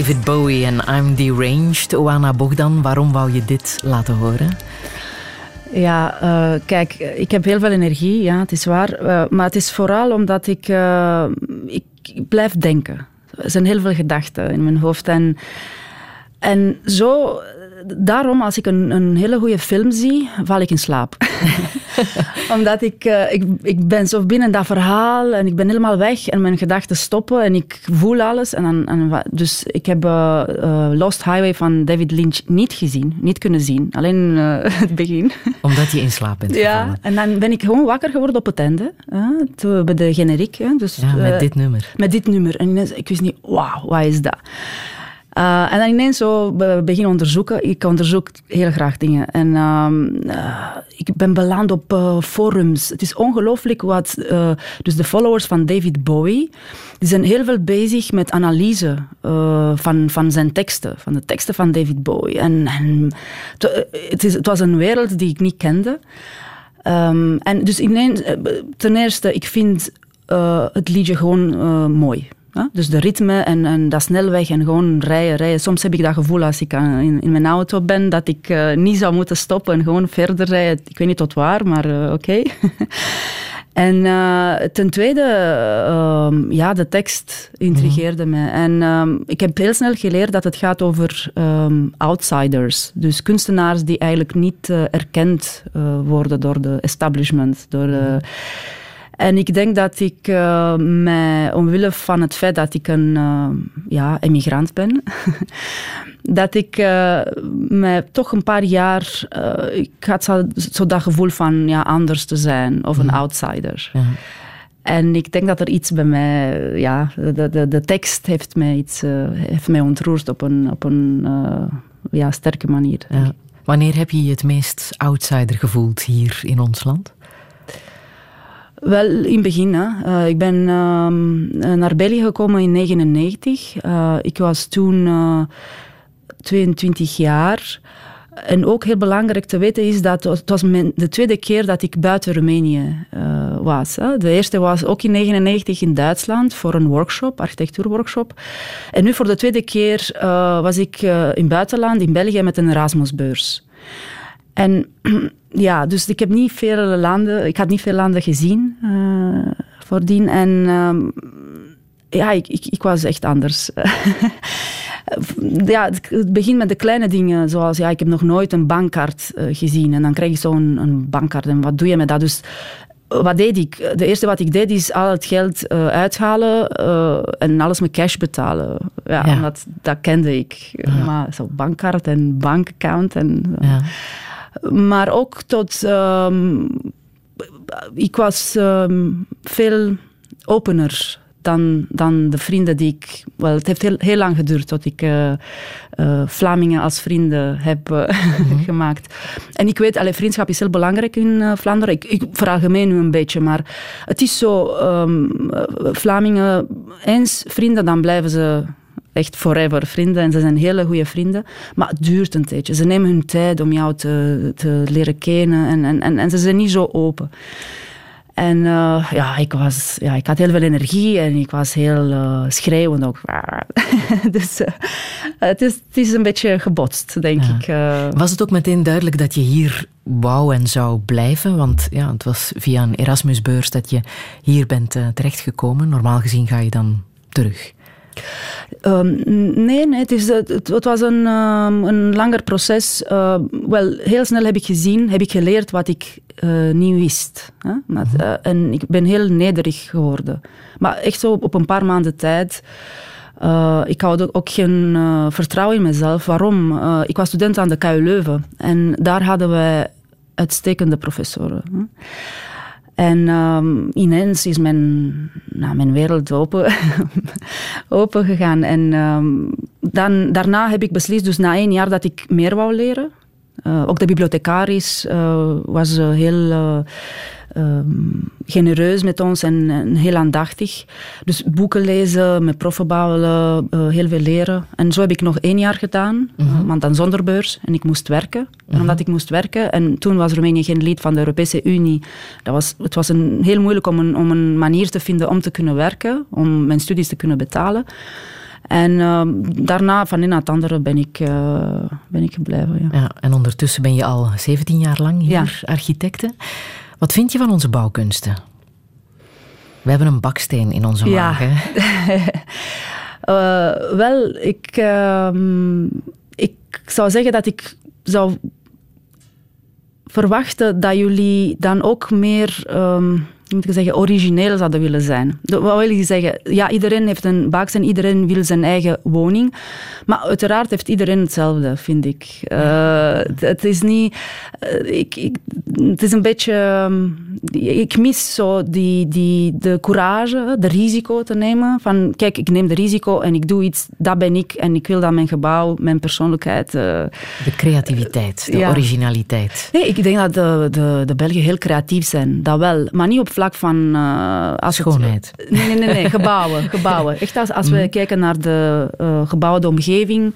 David Bowie en I'm Deranged. Oana Bogdan, waarom wou je dit laten horen? Ja, uh, kijk, ik heb heel veel energie, ja, het is waar. Uh, maar het is vooral omdat ik, ik, ik blijf denken. Er zijn heel veel gedachten in mijn hoofd. En, en zo daarom, als ik een, een hele goede film zie, val ik in slaap. Omdat ik, uh, ik, ik ben zo binnen dat verhaal en ik ben helemaal weg en mijn gedachten stoppen en ik voel alles. En dan, en, dus ik heb uh, uh, Lost Highway van David Lynch niet gezien, niet kunnen zien. Alleen het begin. Omdat je in slaap bent gevallen. Ja, en dan ben ik gewoon wakker geworden op het einde. bij de generiek. Dus, ja, met dit nummer. Met dit nummer. En ik wist niet, wauw, wat is dat? Uh, en dan ineens zo beginnen onderzoeken. Ik onderzoek heel graag dingen. En uh, uh, ik ben beland op uh, forums. Het is ongelooflijk wat... dus de followers van David Bowie... Die zijn heel veel bezig met analyse van, van zijn teksten. Van de teksten van David Bowie. En, en het, is, het was een wereld die ik niet kende. Um, en dus ineens... Ten eerste, ik vind het liedje gewoon mooi. Dus de ritme en, en dat snelweg en gewoon rijden, rijden. Soms heb ik dat gevoel als ik in, in mijn auto ben, dat ik uh, niet zou moeten stoppen en gewoon verder rijden. Ik weet niet tot waar, maar uh, oké. Okay. en uh, ten tweede, ehm, ja, de tekst intrigeerde mm. me. En um, ik heb heel snel geleerd dat het gaat over um, outsiders. Dus kunstenaars die eigenlijk niet erkend worden door de establishment, door de... En ik denk dat ik uh, mij, omwille van het feit dat ik een uh, ja, emigrant ben, dat ik uh, mij toch een paar jaar, ik had zo, zo, dat gevoel van ja, anders te zijn of een mhm. outsider. Ja. En ik denk dat er iets bij mij, ja, de, de, de tekst heeft mij, iets, heeft mij ontroerd op een, op een ja, sterke manier. Ja. Wanneer heb je je het meest outsider gevoeld hier in ons land? Wel, in het begin. Hè. Uh, ik ben uh, naar België gekomen in 1999. Uh, ik was toen 22 jaar. En ook heel belangrijk te weten is dat het was mijn, de tweede keer dat ik buiten Roemenië was. De eerste was ook in 1999 in Duitsland voor een workshop, architectuurworkshop. En nu voor de tweede keer was ik in het buitenland, in België, met een Erasmusbeurs. En ja, dus ik heb niet veel landen, ik had niet veel landen gezien uh, voordien. En uh, ja, ik, ik, ik, was echt anders. ja, het begint met de kleine dingen, zoals ja, ik heb nog nooit een bankkaart uh, gezien. En dan krijg je zo'n een bankkaart en wat doe je met dat? Dus wat deed ik? De eerste wat ik deed is al het geld uh, uithalen uh, en alles met cash betalen. Ja, ja. Dat, dat kende ik. Ja. Maar zo bankkaart en bankaccount en... Ja. Maar ook tot... Um, ik was um, veel opener dan, dan de vrienden die ik... Wel, het heeft heel, heel lang geduurd tot ik uh, uh, Vlamingen als vrienden heb uh, mm-hmm. gemaakt. En ik weet, allee, vriendschap is heel belangrijk in Vlaanderen. Ik, ik veralgemeen nu een beetje, maar het is zo... Um, Vlamingen, eens vrienden, dan blijven ze echt forever vrienden en ze zijn hele goede vrienden. Maar het duurt een tijdje. Ze nemen hun tijd om jou te, te leren kennen en, en, en, en ze zijn niet zo open. En uh, ja, ik, was, ja, ik had heel veel energie en ik was heel uh, schreeuwend ook. dus uh, het, is, het is een beetje gebotst, denk ja. ik. Was het ook meteen duidelijk dat je hier wou en zou blijven? Want ja, het was via een Erasmusbeurs dat je hier bent terechtgekomen. Normaal gezien ga je dan terug. Um, nee, nee het, is, het, het was een, um, een langer proces. Uh, wel, heel snel heb ik gezien, heb ik geleerd wat ik uh, niet wist. Hè? Maar, uh, en ik ben heel nederig geworden. Maar echt zo op een paar maanden tijd. ik had ook geen vertrouwen in mezelf. Waarom? ik was student aan de KU Leuven. En daar hadden wij uitstekende professoren. Hè? En um, ineens is mijn, mijn wereld open, open gegaan. En um, dan, daarna heb ik beslist, dus na één jaar, dat ik meer wou leren. Uh, ook de bibliothecaris uh, was uh, heel um, genereus met ons en, en, heel aandachtig. Dus boeken lezen, met proffen bouwen, uh, heel veel leren. En zo heb ik nog één jaar gedaan, mm -hmm. want dan zonder beurs. En ik moest werken. Mm -hmm. En omdat ik moest werken, en toen was Roemenië geen lid van de Europese Unie, dat was, het was een, heel moeilijk om een, om een manier te vinden om te kunnen werken, om mijn studies te kunnen betalen. En ehm, daarna, van een naar het andere, ben ik, uh, ben ik gebleven. Ja. ja. en ondertussen ben je al 17 jaar lang hier ja. architecte. Wat vind je van onze bouwkunsten? We hebben een baksteen in onze ja. maag. uh, wel, ik, uh, ik zou zeggen dat ik zou verwachten dat jullie dan ook meer... Um, moet ik zeggen, origineel zouden willen zijn. Wat wil je zeggen? Ja, iedereen heeft een baksteen, iedereen wil zijn eigen woning. Maar uiteraard heeft iedereen hetzelfde, vind ik. Uh, het is niet... Uh, ik, ik, het is een beetje... Um, ik mis zo die, die, de courage, de risico te nemen. Van, kijk, ik neem de risico en ik doe iets, dat ben ik. En ik wil dat mijn gebouw, mijn persoonlijkheid... Uh, de creativiteit, de ja. originaliteit. Nee, ik denk dat de, de, de Belgen heel creatief zijn. Dat wel. Maar niet op vlak van... Uh, als Schoonheid. Het, nee, nee, nee, nee, gebouwen. gebouwen. Echt als, als we kijken naar de uh, gebouwde omgeving,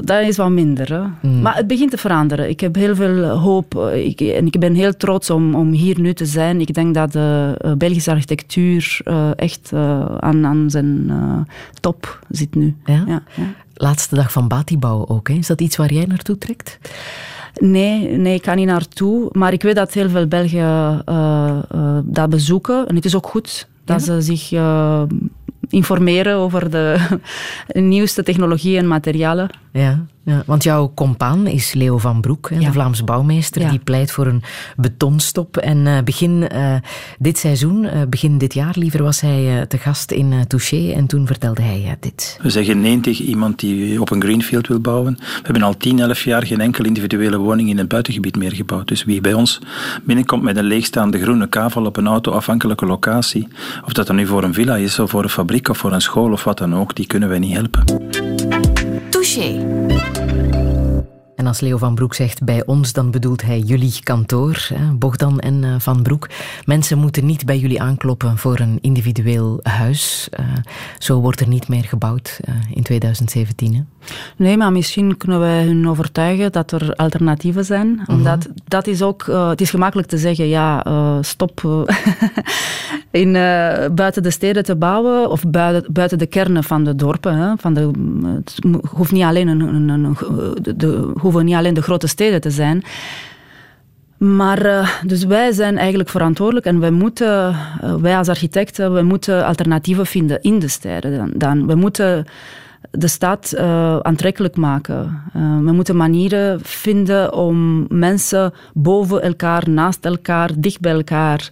dat is wat minder. Hè. Mm. Maar het begint te veranderen. Ik heb heel veel hoop ik, en ik ben heel trots om, om hier nu te zijn. Ik denk dat de Belgische architectuur uh, echt uh, aan, aan zijn top zit nu. Ja? Ja, ja? Laatste dag van Batibouw ook. Hè? Is dat iets waar jij naartoe trekt? Nee, nee, ik ga niet naartoe. Maar ik weet dat heel veel Belgen uh, uh, dat bezoeken. En het is ook goed dat ja? ze zich uh, informeren over de nieuwste technologieën en materialen. Ja, ja, want jouw compaan is Leo van Broek, ja. de Vlaamse bouwmeester. Ja. Die pleit voor een betonstop. En uh, begin uh, dit seizoen, uh, begin dit jaar liever, was hij te gast in Touché. En toen vertelde hij dit. We zeggen nee tegen iemand die op een greenfield wil bouwen. We hebben al 10, 11 jaar geen enkele individuele woning in het buitengebied meer gebouwd. Dus wie bij ons binnenkomt met een leegstaande groene kavel op een auto-afhankelijke locatie, of dat dan nu voor een villa is, of voor een fabriek, of voor een school, of wat dan ook, die kunnen wij niet helpen. Touché. En als Leo van Broek zegt bij ons, dan bedoelt hij jullie kantoor, Bogdan en Van Broek. Mensen moeten niet bij jullie aankloppen voor een individueel huis. Zo wordt er niet meer gebouwd in 2017. Hè? Nee, maar misschien kunnen wij hun overtuigen dat er alternatieven zijn. -hmm. Omdat dat is ook, uh, het is gemakkelijk te zeggen, ja, uh, stop in, buiten de steden te bouwen of buiten, buiten de kernen van de dorpen. Hè, van de, het hoeft niet alleen, een, een, een, de, de, hoeven niet alleen de grote steden te zijn. Maar dus wij zijn eigenlijk verantwoordelijk en wij moeten, wij als architecten, wij moeten alternatieven vinden in de steden. Dan. We moeten de stad aantrekkelijk maken. We moeten manieren vinden om mensen boven elkaar, naast elkaar, dicht bij elkaar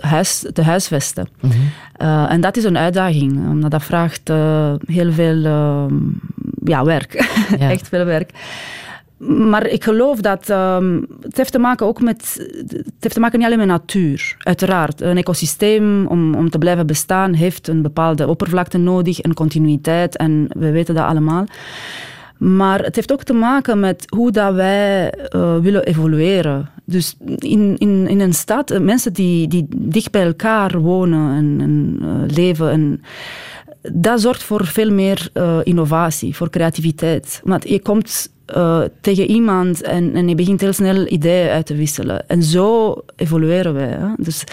huis, te huisvesten. Mm -hmm. en dat is een uitdaging, omdat dat vraagt heel veel ja, werk. Ja. Echt veel werk. Maar ik geloof dat um, het heeft te maken ook met. Het heeft te maken niet alleen met natuur. Uiteraard. Een ecosysteem om, om te blijven bestaan heeft een bepaalde oppervlakte nodig, een continuïteit. En we weten dat allemaal. Maar het heeft ook te maken met hoe dat wij uh, willen evolueren. Dus in, in, in een stad, mensen die, die dicht bij elkaar wonen en, en uh, leven. En, dat zorgt voor veel meer innovatie, voor creativiteit. Want je komt uh, tegen iemand en, en je begint heel snel ideeën uit te wisselen. En zo evolueren wij. Hè. Dus,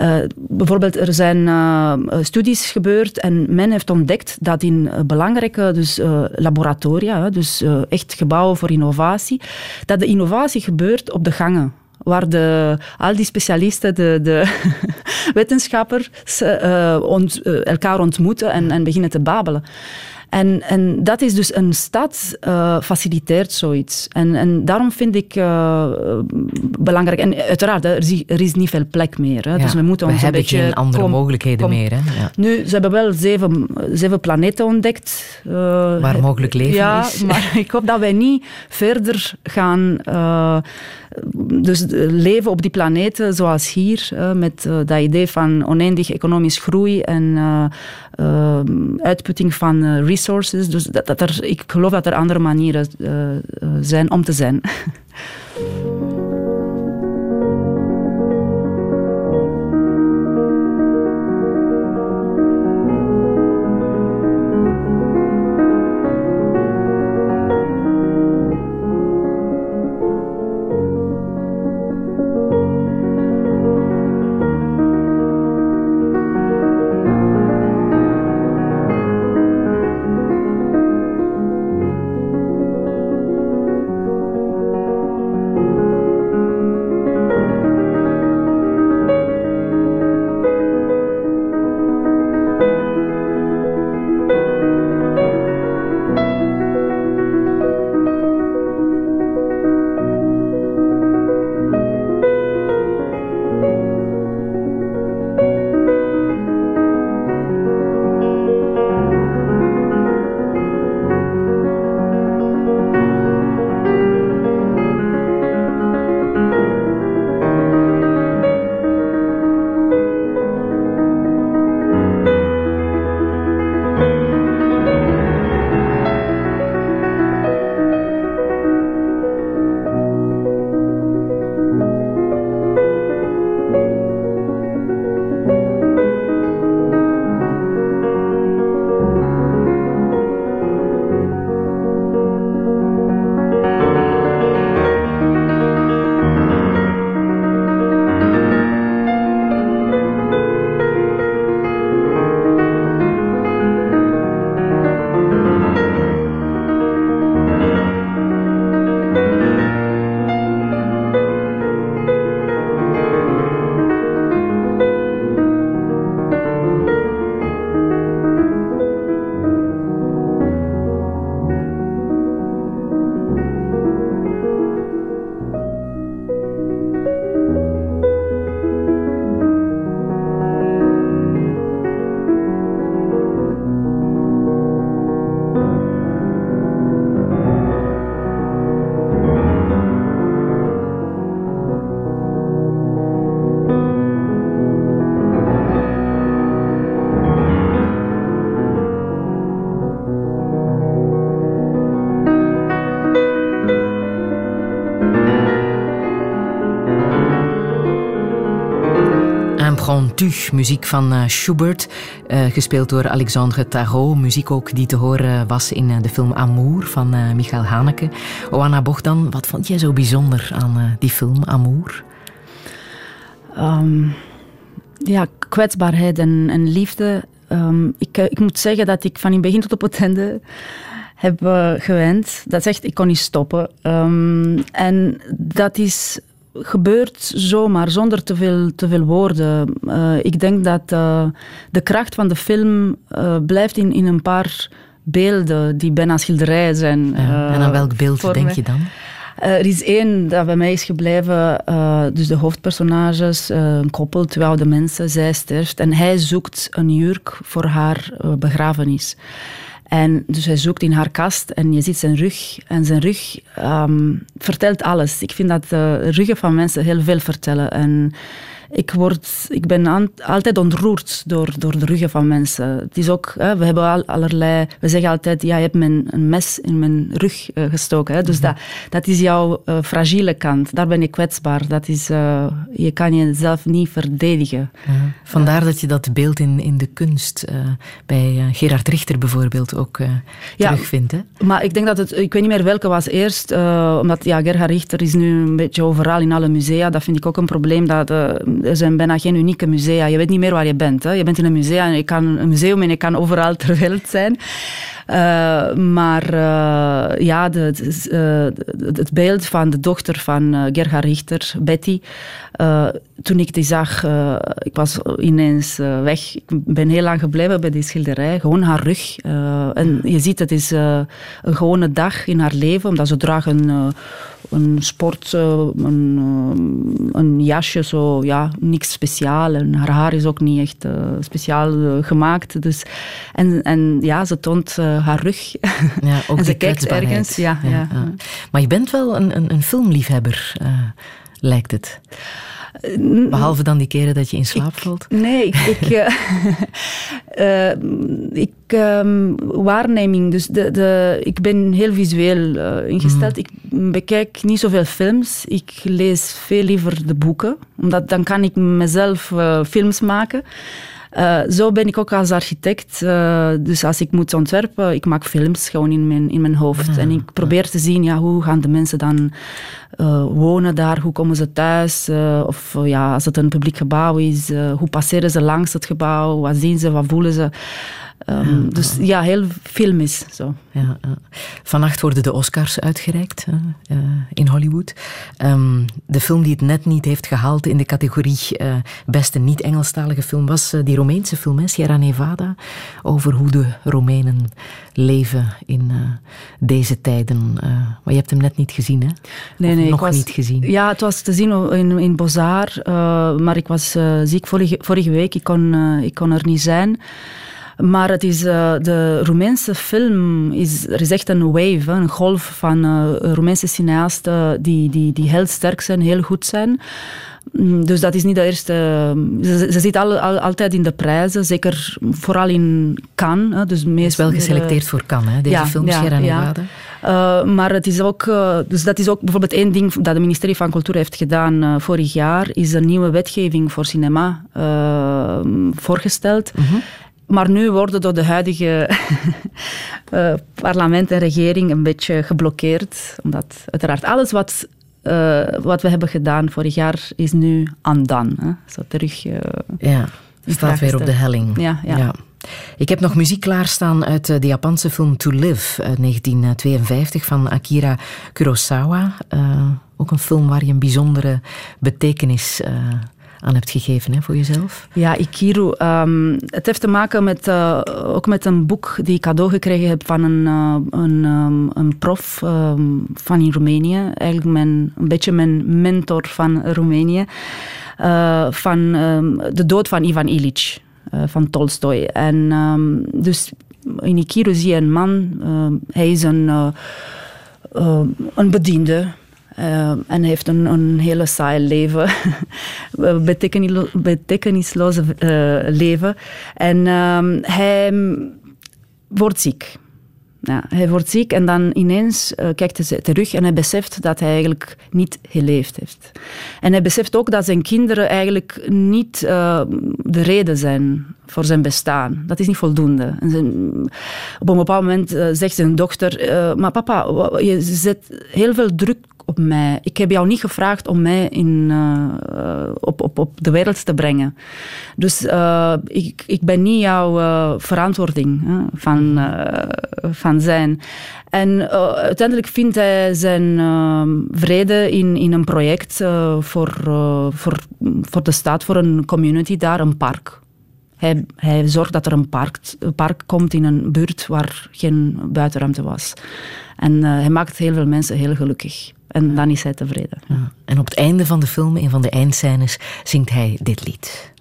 uh, bijvoorbeeld, er zijn uh, studies gebeurd en men heeft ontdekt dat in belangrijke dus, laboratoria, dus echt gebouwen voor innovatie, dat de innovatie gebeurt op de gangen waar de, al die specialisten, de, de wetenschappers, uh, ont, uh, elkaar ontmoeten en, en beginnen te babbelen. En, en dat is dus een stad uh, faciliteert zoiets. En, en daarom vind ik uh, belangrijk. En uiteraard, er is, er is niet veel plek meer. Hè. Ja, dus we moeten we ons hebben een beetje geen andere mogelijkheden meer. Hè? Ja. Nu, ze hebben wel zeven, zeven planeten ontdekt. Uh, Waar mogelijk leven ja, is. maar ik hoop dat wij niet verder gaan dus leven op die planeten zoals hier, uh, met uh, dat idee van oneindig economisch groei en uh, uitputting van resources. Dus dat, dat er, ik geloof dat er andere manieren zijn om te zijn. muziek van uh, Schubert, uh, gespeeld door Alexandre Tarot. Muziek ook die te horen was in uh, de film Amour van Michael Haneke. Oana Bogdan, wat vond jij zo bijzonder aan die film Amour? Um, ja, kwetsbaarheid en, en liefde. Um, ik, ik moet zeggen dat ik van in begin tot op het einde heb gewend. Dat zegt, ik kon niet stoppen. Um, en dat is gebeurt zomaar, zonder te veel, te veel woorden. Uh, ik denk dat uh, de kracht van de film uh, blijft in, in een paar beelden die bijna schilderijen zijn. Ja, en aan welk beeld denk je dan? er is één dat bij mij is gebleven, dus de hoofdpersonages, een koppel, twee oude mensen, zij sterft en hij zoekt een jurk voor haar begrafenis. En dus hij zoekt in haar kast en je ziet zijn rug. En zijn rug um, vertelt alles. Ik vind dat de ruggen van mensen heel veel vertellen. En ik, word, ik ben aan, altijd ontroerd door, door de ruggen van mensen. Het is ook, hè, we hebben al, allerlei... We zeggen altijd, ja, je hebt mijn, een mes in mijn rug uh, gestoken. Hè, dus mhm. dat, dat is jouw uh, fragiele kant. Daar ben ik kwetsbaar. Dat is, uh, je kan jezelf niet verdedigen. Vandaar dat je dat beeld in, in de kunst bij Gerard Richter bijvoorbeeld ook ja, terugvindt. Hè? Maar ik denk dat het... Ik weet niet meer welke was eerst. omdat ja, Gerhard Richter is nu een beetje overal in alle musea. Dat vind ik ook een probleem. Dat er zijn bijna geen unieke musea. Je weet niet meer waar je bent. Hè. Je bent in een museum en je kan, een museum en je kan overal ter wereld zijn. Uh, maar uh, ja, de, uh, het beeld van de dochter van Gerhard Richter, Betty, toen ik die zag, ik was ineens weg. Ik ben heel lang gebleven bij die schilderij. Gewoon haar rug. en je ziet, het is een gewone dag in haar leven, omdat ze dragen een een sport, een, een, jasje, zo, ja, niks speciaal. En haar haar is ook niet echt uh, speciaal uh, gemaakt. Dus, en, en ja, ze toont uh, haar rug. Ja, ook en ze kijkt ergens. Ja, ja, ja, Maar je bent wel een, een, een filmliefhebber, lijkt het. Behalve dan die keren dat je in slaap valt? Nee, ik... ik, uh, uh, ik um, waarneming, dus de, de, ik ben heel visueel uh, ingesteld. Mm. Ik bekijk niet zoveel films. Ik lees veel liever de boeken. Omdat dan kan ik mezelf films maken. Uh, zo ben ik ook als architect. Uh, dus als ik moet ontwerpen, ik maak films gewoon in mijn, in mijn hoofd. Ah, en ik probeer te zien, ja, hoe gaan de mensen dan uh, wonen daar? Hoe komen ze thuis? of ja, als het een publiek gebouw is, hoe passeren ze langs het gebouw? Wat zien ze? Wat voelen ze? Um, dus ja, heel filmisch. Zo. Ja, Vannacht worden de Oscars uitgereikt uh, in Hollywood. Um, de film die het net niet heeft gehaald in de categorie uh, beste niet-Engelstalige film was uh, die Romeinse film, hè, Sierra Nevada, over hoe de Romeinen leven in deze tijden. maar je hebt hem net niet gezien, hè? Nee, nee. nog was, niet gezien. Ja, het was te zien in, in Bozar, maar ik was ziek vorige, vorige week. Ik kon, ik kon er niet zijn. Maar het is, uh, de Roemeense film, is, er is echt een wave, een golf van uh, Roemeense cineasten die, die, die heel sterk zijn, heel goed zijn. Mm, dus dat is niet de eerste. Ze, ze zit al, al, altijd in de prijzen, zeker vooral in Cannes. Hè, dus meest, is wel geselecteerd voor Cannes, hè, deze ja, film, Sierra Nevada. Ja. Uh, maar het is ook, uh, dus dat is ook bijvoorbeeld één ding dat het ministerie van Cultuur heeft gedaan uh, vorig jaar, is een nieuwe wetgeving voor cinema voorgesteld. Mm -hmm. Maar nu worden door de huidige uh, parlement en regering een beetje geblokkeerd. Omdat uiteraard alles wat, uh, wat we hebben gedaan vorig jaar is nu undone. Zo terug. Uh, ja, staat weer op de helling. Ja, ja. ja. Ik heb nog muziek klaarstaan uit de Japanse film To Live uit 1952 van Akira Kurosawa. ook een film waar je een bijzondere betekenis aan hebt gegeven hè, voor jezelf? Ja, Ikiru. Um, het heeft te maken met, uh, ook met een boek die ik cadeau gekregen heb van een, uh, een, um, een prof um, van in Roemenië. Eigenlijk mijn, een beetje mijn mentor van Roemenië. Uh, van de dood van Ivan Illich, van Tolstoy. En dus in Ikiru zie je een man, hij is een, een bediende uh, en heeft een, een hele saai leven. betekenisloze uh, leven. En um, hij wordt ziek. Ja, hij wordt ziek en dan ineens uh, kijkt hij terug en hij beseft dat hij eigenlijk niet geleefd heeft. En hij beseft ook dat zijn kinderen eigenlijk niet uh, de reden zijn voor zijn bestaan. Dat is niet voldoende. Op een bepaald moment uh, zegt zijn dochter, maar papa, je zet heel veel druk op mij. Ik heb jou niet gevraagd om mij in, uh, op, op, op de wereld te brengen. Dus uh, ik, ik ben niet jouw uh, verantwoording hè, van, van zijn. En uiteindelijk vindt hij zijn vrede in, in een project voor, voor, voor de stad, voor een community daar, een park. Hij, hij zorgt dat er een park, een park komt in een buurt waar geen buitenruimte was. En hij maakt heel veel mensen heel gelukkig. En dan is hij tevreden. Ja. En op het einde van de film, een van de eindscènes, zingt hij dit lied.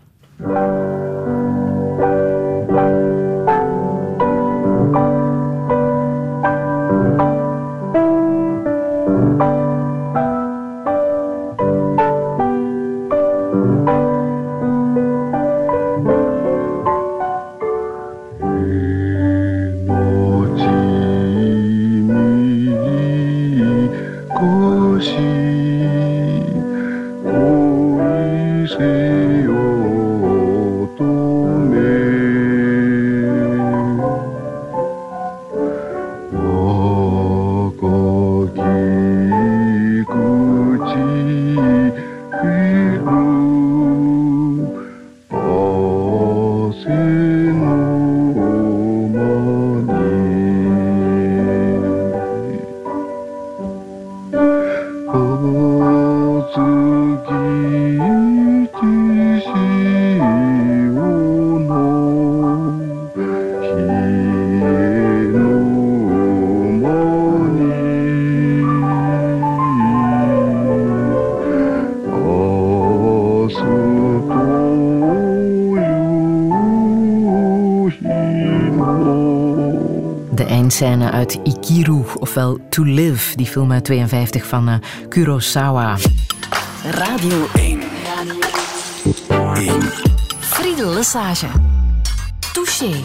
Scène uit Ikiru, ofwel To Live, die film uit 52 van uh, Kurosawa. Radio 1. Radio 1. Friedel Lesage. Touché.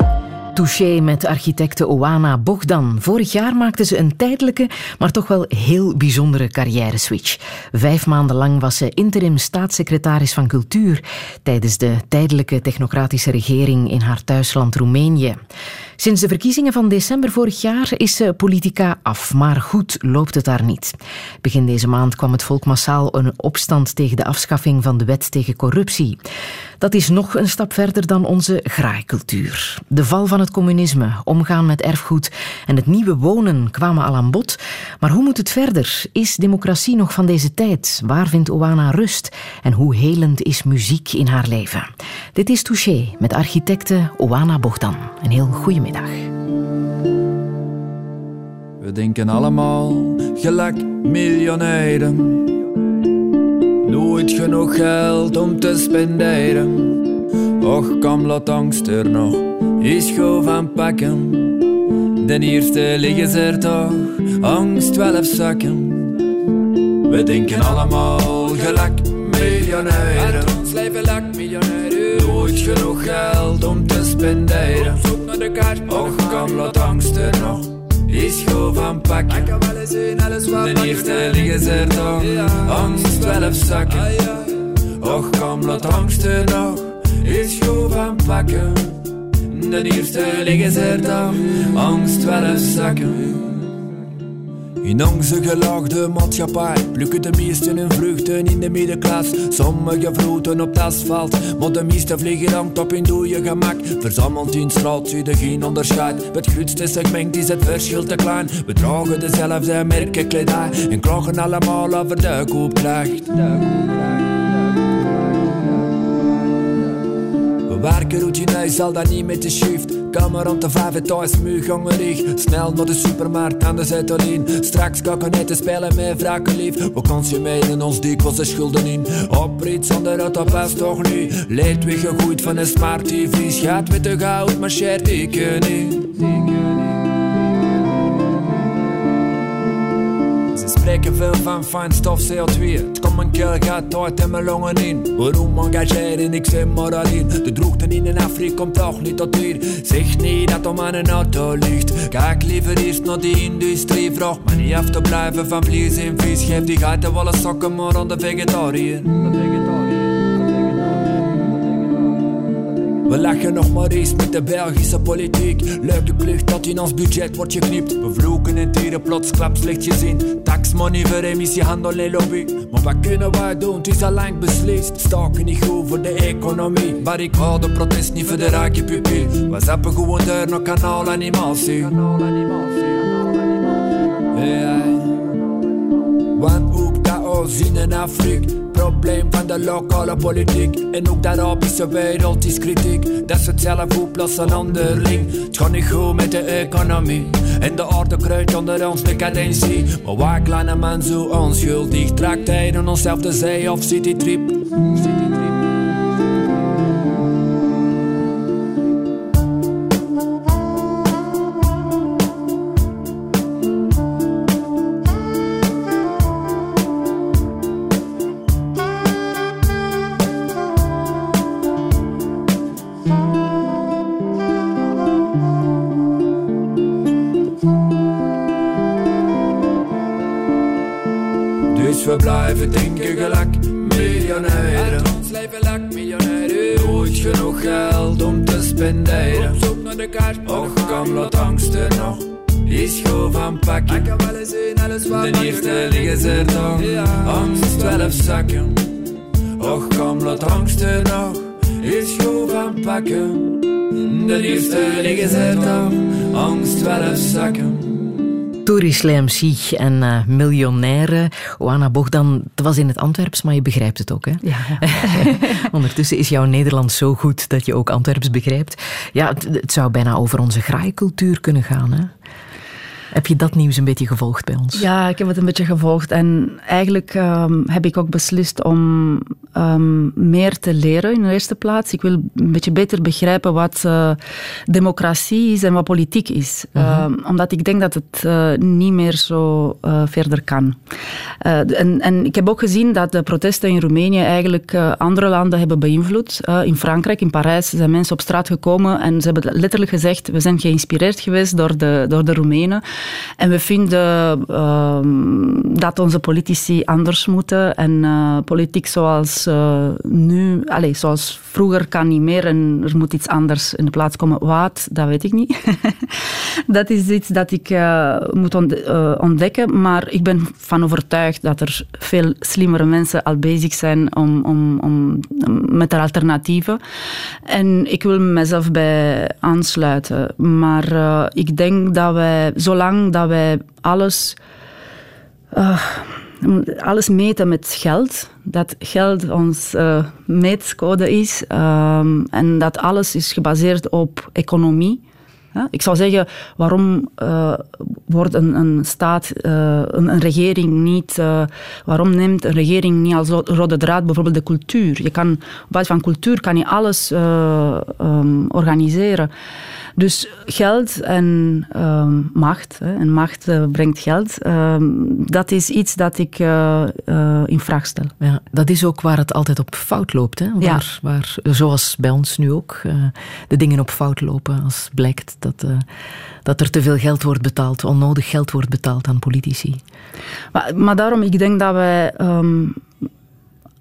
Touché met architecte Oana Bogdan. Vorig jaar maakte ze een tijdelijke, maar toch wel heel bijzondere carrière-switch. Vijf maanden lang was ze interim staatssecretaris van Cultuur tijdens de tijdelijke technocratische regering in haar thuisland Roemenië. Sinds de verkiezingen van december vorig jaar is ze politica af, maar goed loopt het daar niet. Begin deze maand kwam het volk massaal een opstand tegen de afschaffing van de wet tegen corruptie. Dat is nog een stap verder dan onze graaikultuur. De val van het communisme, omgaan met erfgoed en het nieuwe wonen kwamen al aan bod. Maar hoe moet het verder? Is democratie nog van deze tijd? Waar vindt Oana rust? En hoe helend is muziek in haar leven? Dit is Touché met architecte Oana Bogdan. Een heel goede middag. We denken allemaal gelijk miljonairen. Nooit genoeg geld om te spenderen. Och, kom, laat angst er nog eens gauw van pakken. De eerste liggen ze er toch, angst wel zakken. We denken allemaal gelijk miljonairen. Ons leven lak miljonairen. Nooit genoeg geld om te spenderen. Op zoek naar de kaart. Och, kom, laat angst er nog is gewoon van pakken. Ik kan wel eens zien, alles wat De liggen ze er toch, angst even zakken. Och, kom, laat angst er nog, is gewoon van pakken. De eerste liggen ze er toch, angst even zakken. In onze gelaagde maatschappij plukken de meesten hun vruchten in de middenklas. Sommige vroeten op het asfalt, maar de meeste vliegen hangt op hun dode gemak. Verzameld in straat zie je geen onderscheid. Het grootste segment is het verschil te klein. We dragen dezelfde merken kledij en klagen allemaal over de koopkracht. We werken routineus, al dat niet met de shift. Kamer rond de vijf thuis, muurgangerig. Snel naar de supermarkt aan de Zuidolien. Straks ga ik te spelen met wraken lief. We consumeren ons dikwijls de schulden in. Op iets andere dat best toch niet. Leed weer gegooid van een smart TV. Schat met de goud, maar shared ik niet. Spreken veel van fijnstof CO2. Het komt een keer gaat uit in mijn longen in. Waarom engageer en ik zeg maar alleen. De droogte in Afrika komt toch niet tot hier. Zeg niet dat om aan een auto ligt. Kijk liever eerst naar die industrie. Vraag me niet af te blijven van vlees en vis. Geef die geiten wel sokken maar aan de vegetariër. We lachen nog maar eens met de Belgische politiek. Leuke klucht dat in ons budget wordt geknipt. We vloeken en tieren plots klap slecht gezien. Taxmoney voor emissiehandel en lobby. Maar wat kunnen wij doen? Het is al lang beslist. Staken niet goed voor de economie. Maar ik hou de protest niet voor de rijke pupil. We zappen gewoon door naar kanaal animatie. Ja. Want ook dat ons zien in Afrika. Probleem van de lokale politiek. En ook de Arabische wereld is kritiek. Dat ze het zelf oplossen onderling. Het gaat niet goed met de economie. En de orde kruidt onder ons decadentie. Maar waar kleine man zo onschuldig? Trakt hij in onszelf de zee of citytrip? Citytrip. We blijven denken gelijk miljonairen. ons leven lak miljonairen. Nooit genoeg geld om te spenderen. Op zoek naar de kaart. Och, kom, laat angsten nog. Is goed van pakken. Ik kan wel eens zien, alles wat De eerste liggen ze toch. Angst twaalf zakken. Och, kom, laat angsten nog. Is goed van pakken. De eerste liggen ze toch. Angst twaalf zakken. Tourist MC en uh, miljonaire. Oana Bogdan, dat was in het Antwerps, maar je begrijpt het ook, hè? Ja. Ondertussen is jouw Nederlands zo goed dat je ook Antwerps begrijpt. Ja, het, het zou bijna over onze graaikultuur kunnen gaan, hè? Heb je dat nieuws een beetje gevolgd bij ons? Ja, ik heb het een beetje gevolgd. En eigenlijk um, heb ik ook beslist om um, meer te leren in de eerste plaats. Ik wil een beetje beter begrijpen wat uh, democratie is en wat politiek is. -huh. um, omdat ik denk dat het uh, niet meer zo uh, verder kan. En, en, ik heb ook gezien dat de protesten in Roemenië eigenlijk andere landen hebben beïnvloed. in Frankrijk, in Parijs, zijn mensen op straat gekomen en ze hebben letterlijk gezegd, we zijn geïnspireerd geweest door de, door de Roemenen. En we vinden uh, dat onze politici anders moeten. En politiek zoals uh, nu, allez, zoals vroeger kan niet meer. En er moet iets anders in de plaats komen. Wat, dat weet ik niet. dat is iets dat ik moet ontdekken. Maar ik ben van overtuigd dat er veel slimmere mensen al bezig zijn om, om, om, met de alternatieven. En ik wil mezelf bij aansluiten. Maar ik denk dat wij, zolang dat wij alles, alles meten met geld, dat geld ons uh, meetcode is um, en dat alles is gebaseerd op economie. Ik zou zeggen, waarom uh, wordt een, een staat, uh, een, regering niet, waarom neemt een regering niet als rode draad bijvoorbeeld de cultuur? Je kan, op basis van cultuur kan je alles um, organiseren. Dus geld en um, macht, hè, en macht uh, brengt geld, um, dat is iets dat ik uh, uh, in vraag stel. Ja, dat is ook waar het altijd op fout loopt. Hè? Waar, ja. waar, zoals bij ons nu ook, de dingen op fout lopen als blijkt dat, dat er te veel geld wordt betaald, onnodig geld wordt betaald aan politici. Maar, maar daarom, ik denk dat wij... Um,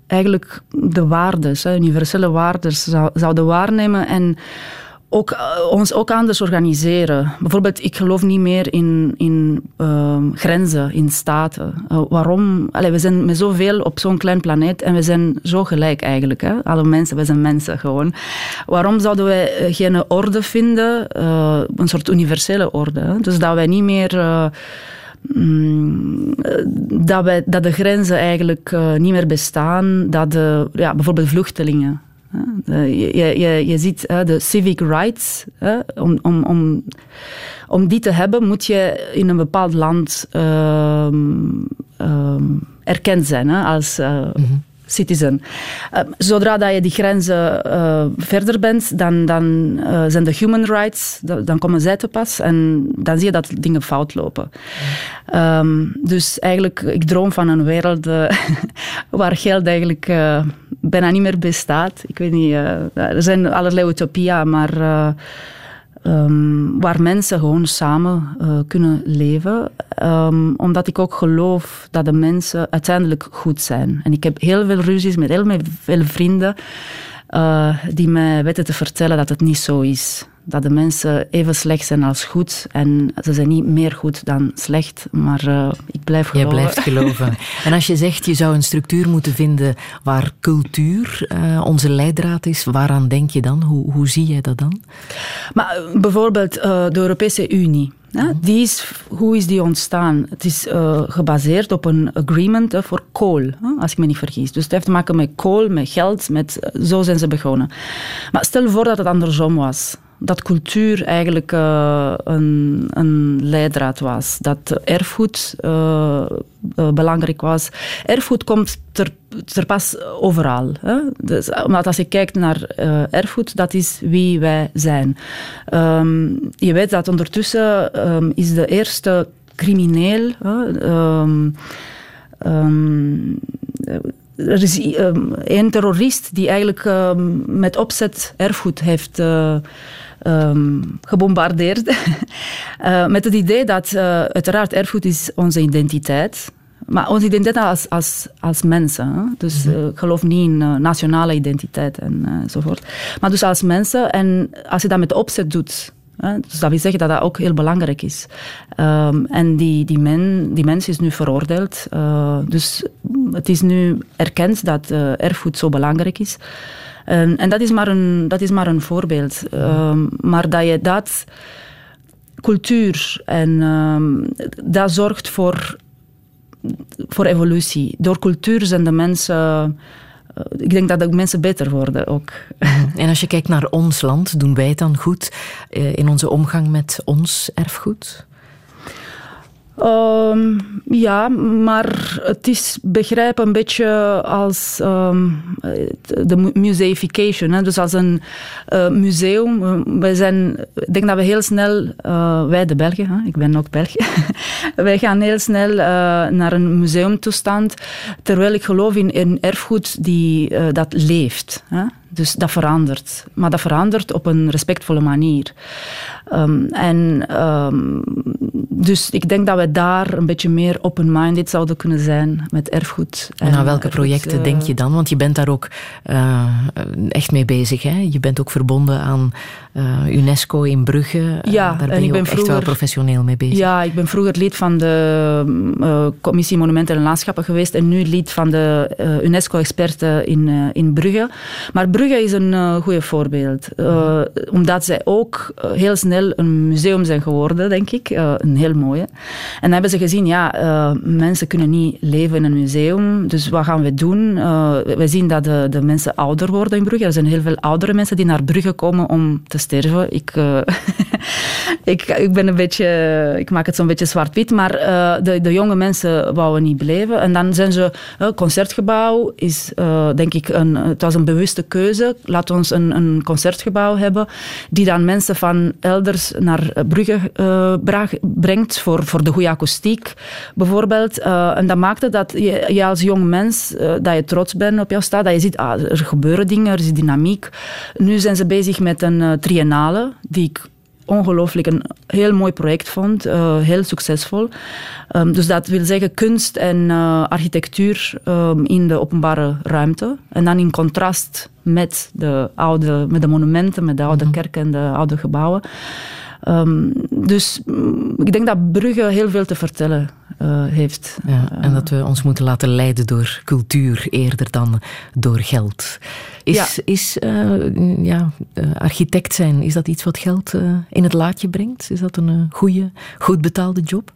eigenlijk de waardes, universele waardes, zou, zouden waarnemen en ook, uh, ons ook anders organiseren. Bijvoorbeeld, ik geloof niet meer in, in uh, grenzen, in staten. Uh, waarom? We zijn met zoveel op zo'n klein planeet en we zijn zo gelijk eigenlijk. Hè? Alle mensen, we zijn mensen gewoon. Waarom zouden wij geen orde vinden? Een soort universele orde. Dus dat wij niet meer... Mm, dat, dat de grenzen eigenlijk niet meer bestaan. Dat de, ja, bijvoorbeeld vluchtelingen je, je, je ziet de civic rights. Om, om, om, om die te hebben moet je in een bepaald land um, um, erkend zijn. Als, -hmm. Citizen. Uh, zodra dat je die grenzen uh, verder bent, dan, dan uh, zijn de human rights, dan komen zij te pas en dan zie je dat dingen fout lopen. Um, dus eigenlijk, ik droom van een wereld waar geld eigenlijk bijna niet meer bestaat. Ik weet niet, er zijn allerlei utopieën, maar Um, waar mensen gewoon samen uh, kunnen leven. Um, omdat ik ook geloof dat de mensen uiteindelijk goed zijn. En ik heb heel veel ruzies met heel veel vrienden uh, die mij weten te vertellen dat het niet zo is dat de mensen even slecht zijn als goed. En ze zijn niet meer goed dan slecht, maar uh, ik blijf geloven. Jij blijft geloven. en als je zegt, je zou een structuur moeten vinden waar cultuur uh, onze leidraad is, waaraan denk je dan? Hoe, hoe zie jij dat dan? Maar uh, bijvoorbeeld de Europese Unie. Ja, die is, hoe is die ontstaan? Het is uh, gebaseerd op een agreement uh, voor kool, uh, als ik me niet vergis. Dus het heeft te maken met kool, met geld, met, zo zijn ze begonnen. Maar stel voor dat het andersom was dat cultuur eigenlijk uh, een, een leidraad was. Dat erfgoed uh, uh, belangrijk was. Erfgoed komt ter, pas overal. Hè? Dus, omdat als je kijkt naar erfgoed, dat is wie wij zijn. Um, je weet dat ondertussen um, is de eerste crimineel... Um, er is één terrorist die eigenlijk met opzet erfgoed heeft um, gebombardeerd. uh, met het idee dat uh, uiteraard erfgoed is onze identiteit. Maar onze identiteit als, als, als mensen. Hè? Dus mm -hmm. ik geloof niet in nationale identiteit enzovoort. maar dus als mensen. En als je dat met opzet doet. Hè? Dus dat wil zeggen dat dat ook heel belangrijk is. Um, en die, die, men, die mens is nu veroordeeld. dus het is nu erkend dat erfgoed zo belangrijk is. En, en dat, is maar een, dat is maar een voorbeeld. Um, maar dat je dat cultuur en um, dat zorgt voor, voor evolutie. Door cultuur zijn de mensen ik denk dat de mensen beter worden ook. En als je kijkt naar ons land, doen wij het dan goed eh, in onze omgang met ons erfgoed? Um, ja, maar het is begrijp een beetje als um, de museification. Hè? Dus als een uh, museum. Wij zijn, ik denk dat we heel snel, uh, wij de Belgen, hè? ik ben ook Belg, wij gaan heel snel naar een museumtoestand. Terwijl ik geloof in, in erfgoed die, dat leeft. Hè? Dus dat verandert. Maar dat verandert op een respectvolle manier. Um, en um, dus ik denk dat we daar een beetje meer open-minded zouden kunnen zijn met erfgoed. En aan welke projecten uh, denk je dan? Want je bent daar ook uh, echt mee bezig. Hè? Je bent ook verbonden aan uh, UNESCO in Brugge. Ja, daar ben ik je ben ook vroeger, echt wel professioneel mee bezig. Ja, ik ben vroeger lid van de Commissie Monumenten en Landschappen geweest en nu lid van de UNESCO-experten in, in Brugge. Maar Brugge is een goed voorbeeld. Omdat zij ook heel snel een museum zijn geworden, denk ik. een heel mooie. En dan hebben ze gezien, ja, mensen kunnen niet leven in een museum. Dus wat gaan we doen? we zien dat de, de, mensen ouder worden in Brugge. Er zijn heel veel oudere mensen die naar Brugge komen om te sterven. Ik, ik, ik ben een beetje... Ik maak het zo'n beetje zwart-wit. Maar de, de, jonge mensen wouden niet blijven. En dan zijn ze... Concertgebouw is, denk ik, een, het was een bewuste keuze laat ons een, een, concertgebouw hebben die dan mensen van elders naar Brugge uh, brengt voor, voor de goede akoestiek bijvoorbeeld. Uh, en dat maakte dat je, je als jong mens, dat je trots bent op jouw stad, dat je ziet, ah, er gebeuren dingen, er is dynamiek. Nu zijn ze bezig met een triennale die ik ongelooflijk een heel mooi project vond, uh, heel succesvol. Um, dus dat wil zeggen kunst en uh, architectuur um, in de openbare ruimte. En dan in contrast met de, oude, met de monumenten, met de oude -hmm. kerken en de oude gebouwen. Um, dus ik denk dat Brugge heel veel te vertellen uh, heeft. Ja, en dat we ons moeten laten leiden door cultuur eerder dan door geld. Is, ja. is uh, ja, architect zijn, is dat iets wat geld uh, in het laadje brengt? Is dat een goede, goed betaalde job?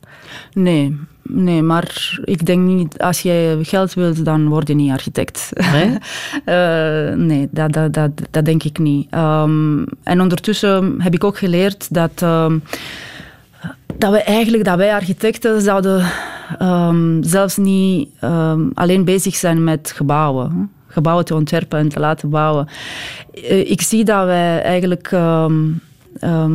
Nee, nee, maar ik denk niet, als jij geld wilt, dan word je niet architect. Nee, nee dat, dat, dat, dat, denk ik niet. Um, en ondertussen heb ik ook geleerd dat... Um, dat we eigenlijk, dat wij architecten zouden ehm, zelfs niet ehm, alleen bezig zijn met gebouwen. hè. Gebouwen te ontwerpen en te laten bouwen. Eh, ik zie dat wij eigenlijk... ehm,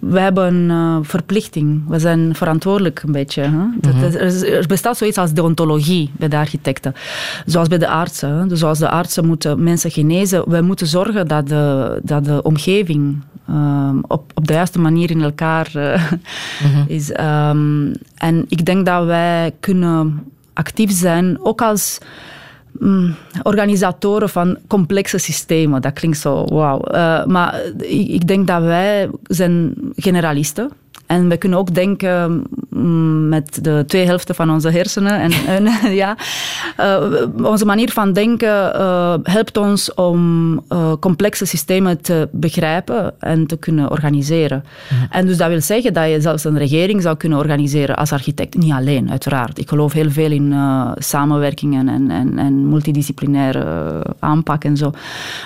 wij hebben een eh, verplichting. We zijn verantwoordelijk een beetje. Hè? Dat- dat- er, er bestaat zoiets als deontologie bij de architecten. Zoals bij de artsen. Hè? Dus zoals de artsen moeten mensen genezen. Wij moeten zorgen dat de, dat de omgeving ehm, op, op de juiste manier in elkaar eh, is. Ehm, en ik denk dat wij kunnen actief zijn, ook als mm, organisatoren van complexe systemen. Dat klinkt zo wauw. Eh, maar ik, ik denk dat wij zijn generalisten. En we kunnen ook denken mm, met de twee helften van onze hersenen. En, en, ja, eh, onze manier van denken eh, helpt ons om eh, complexe systemen te begrijpen en te kunnen organiseren. En dus dat wil zeggen dat je zelfs een regering zou kunnen organiseren als architect. Niet alleen, uiteraard. Ik geloof heel veel in samenwerkingen en, en, en multidisciplinaire aanpak en zo.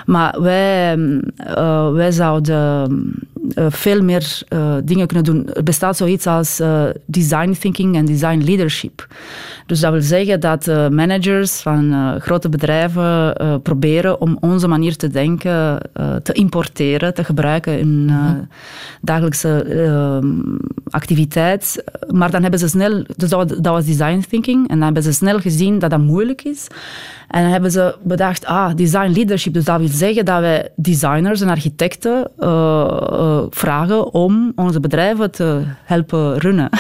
Maar wij, eh, wij zouden eh, veel meer eh, dingen kunnen doen. Er bestaat zoiets als eh, design thinking en design leadership. Dus dat wil zeggen dat managers van grote bedrijven proberen om onze manier te denken te importeren, te gebruiken in eh, dagelijkse eh, activiteit. Maar dan hebben ze snel, dus dat was, dat was design thinking, en dan hebben ze snel gezien dat dat moeilijk is. En dan hebben ze bedacht, ah, design leadership. Dus dat wil zeggen dat wij designers en architecten vragen om onze bedrijven te helpen runnen.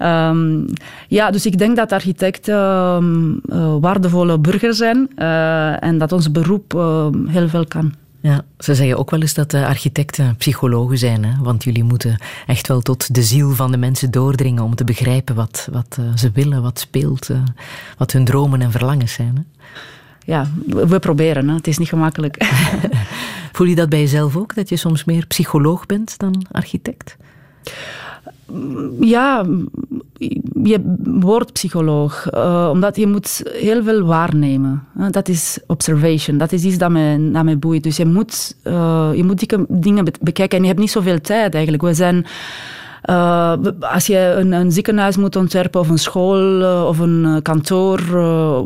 Ehm, ja, dus ik denk dat architecten ehm, eh, waardevolle burgers zijn eh, en dat ons beroep ehm, heel veel kan. Ja, ze zeggen ook wel eens dat de architecten psychologen zijn, hè? want jullie moeten echt wel tot de ziel van de mensen doordringen om te begrijpen wat, wat eh, ze willen, wat speelt, eh, wat hun dromen en verlangens zijn. Hè? Ja, we proberen, hè. het is niet gemakkelijk. Voel je dat bij jezelf ook, dat je soms meer psycholoog bent dan architect? Ja, je wordt psycholoog, eh, omdat je moet heel veel waarnemen. Dat is observation, dat is iets dat mij, dat mij boeit. Dus je moet, eh, je moet dikke dingen be- bekijken en je hebt niet zoveel tijd eigenlijk. We zijn... eh, als je een, een ziekenhuis moet ontwerpen, of een school, eh, of een eh, kantoor, eh,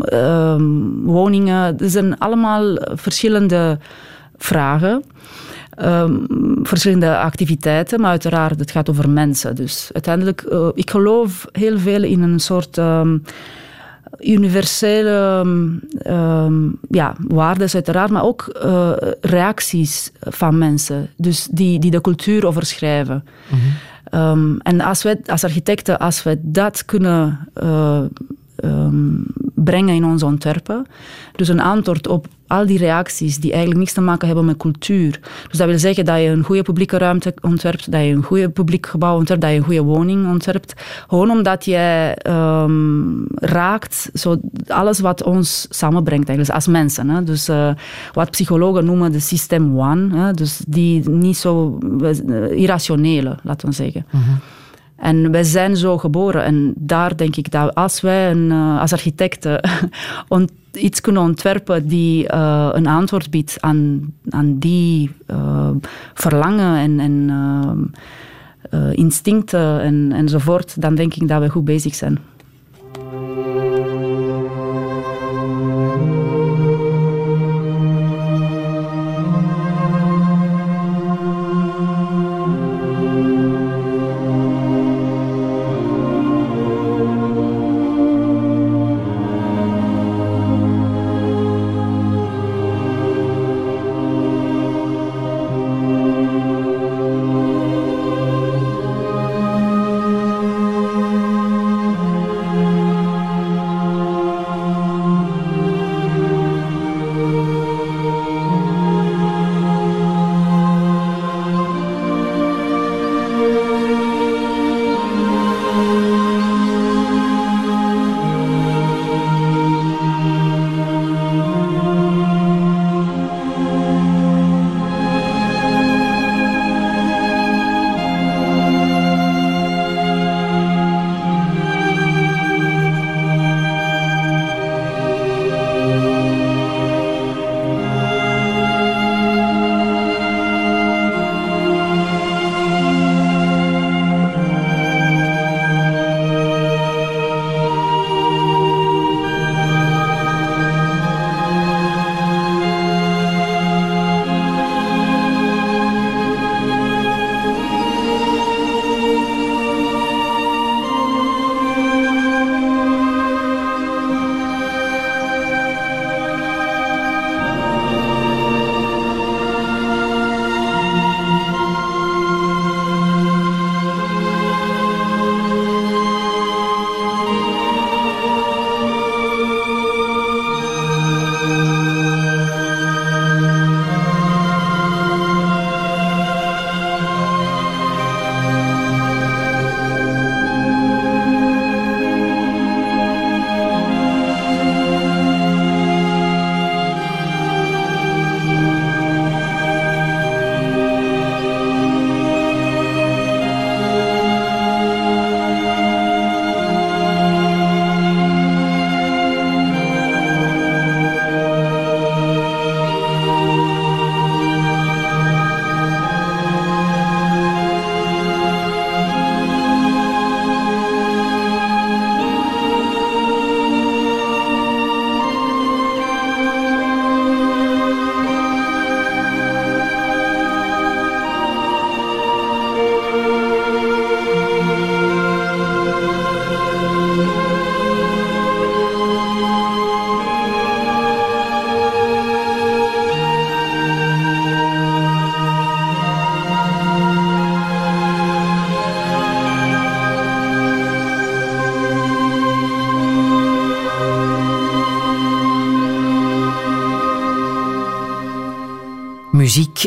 ehm, woningen, dat zijn allemaal verschillende vragen. Ehm, verschillende activiteiten, maar uiteraard, het gaat over mensen. Dus uiteindelijk, ik geloof heel veel in een soort ehm, universele ehm, ehm, ja, waarden, uiteraard, maar ook eh, reacties van mensen, dus die, die de cultuur overschrijven. Ehm, en als wij als architecten, als wij dat kunnen eh, ehm, brengen in onze ontwerpen, dus een antwoord op al die reacties die eigenlijk niks te maken hebben met cultuur. Dus dat wil zeggen dat je een goede publieke ruimte ontwerpt, dat je een goede publiek gebouw ontwerpt, dat je een goede woning ontwerpt. Gewoon omdat jij ehm, raakt zo alles wat ons samenbrengt eigenlijk, als mensen. Hè. Dus eh, wat psychologen noemen de system one, hè, dus die niet zo eh, irrationele, laten we zeggen. En wij zijn zo geboren. En daar denk ik dat als wij een, eh, als architecten iets kunnen ontwerpen die eh, een antwoord biedt aan, aan die eh, verlangen en, en instincten en, enzovoort, dan denk ik dat we goed bezig zijn.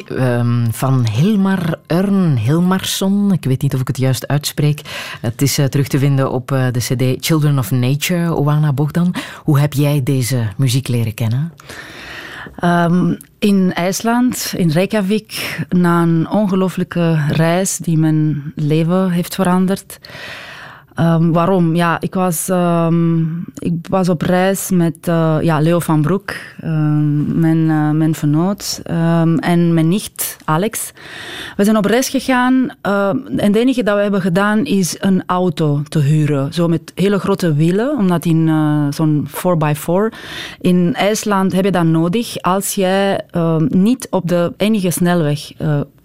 Ehm, van Hilmar Örn Hilmarsson. Ik weet niet of ik het juist uitspreek. Het is terug te vinden op de cd Children of Nature, Oana Bogdan. Hoe heb jij deze muziek leren kennen? Um, in IJsland, in Reykjavik, na een ongelooflijke reis die mijn leven heeft veranderd. Um, waarom? Ja, ik was, um, ik was op reis met uh, ja, Leo van Broek, um, mijn, uh, mijn vernoot, en mijn nicht Alex. We zijn op reis gegaan en het enige dat we hebben gedaan is een auto te huren. Zo met hele grote wielen, omdat in uh, zo'n 4x4 in IJsland heb je dat nodig als jij niet op de enige snelweg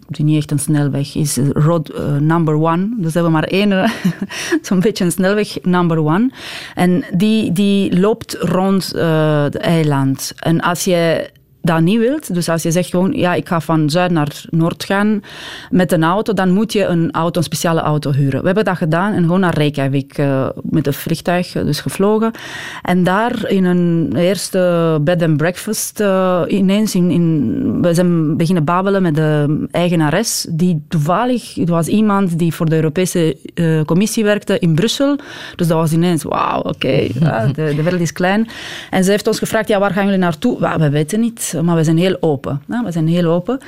die niet echt een snelweg is, road uh, number one. Dus hebben we maar één, uh, zo'n beetje een snelweg number one. En die, die loopt rond uh, het eiland. En als je dat niet wilt, dus als je zegt gewoon, ja, ik ga van zuid naar noord gaan met een auto, dan moet je een auto, een speciale auto huren. We hebben dat gedaan en gewoon naar Reykjavik uh, met een vliegtuig dus gevlogen. En daar in een eerste bed and breakfast uh, ineens, in, in, we zijn beginnen babbelen met de eigenares, die toevallig, het was iemand die voor de Europese uh, Commissie werkte in Brussel. Dus dat was ineens, wauw, oké, okay, ja, de, de wereld is klein. En ze heeft ons gevraagd, ja, waar gaan jullie naartoe? Well, we weten niet maar we zijn heel open. we zijn heel open.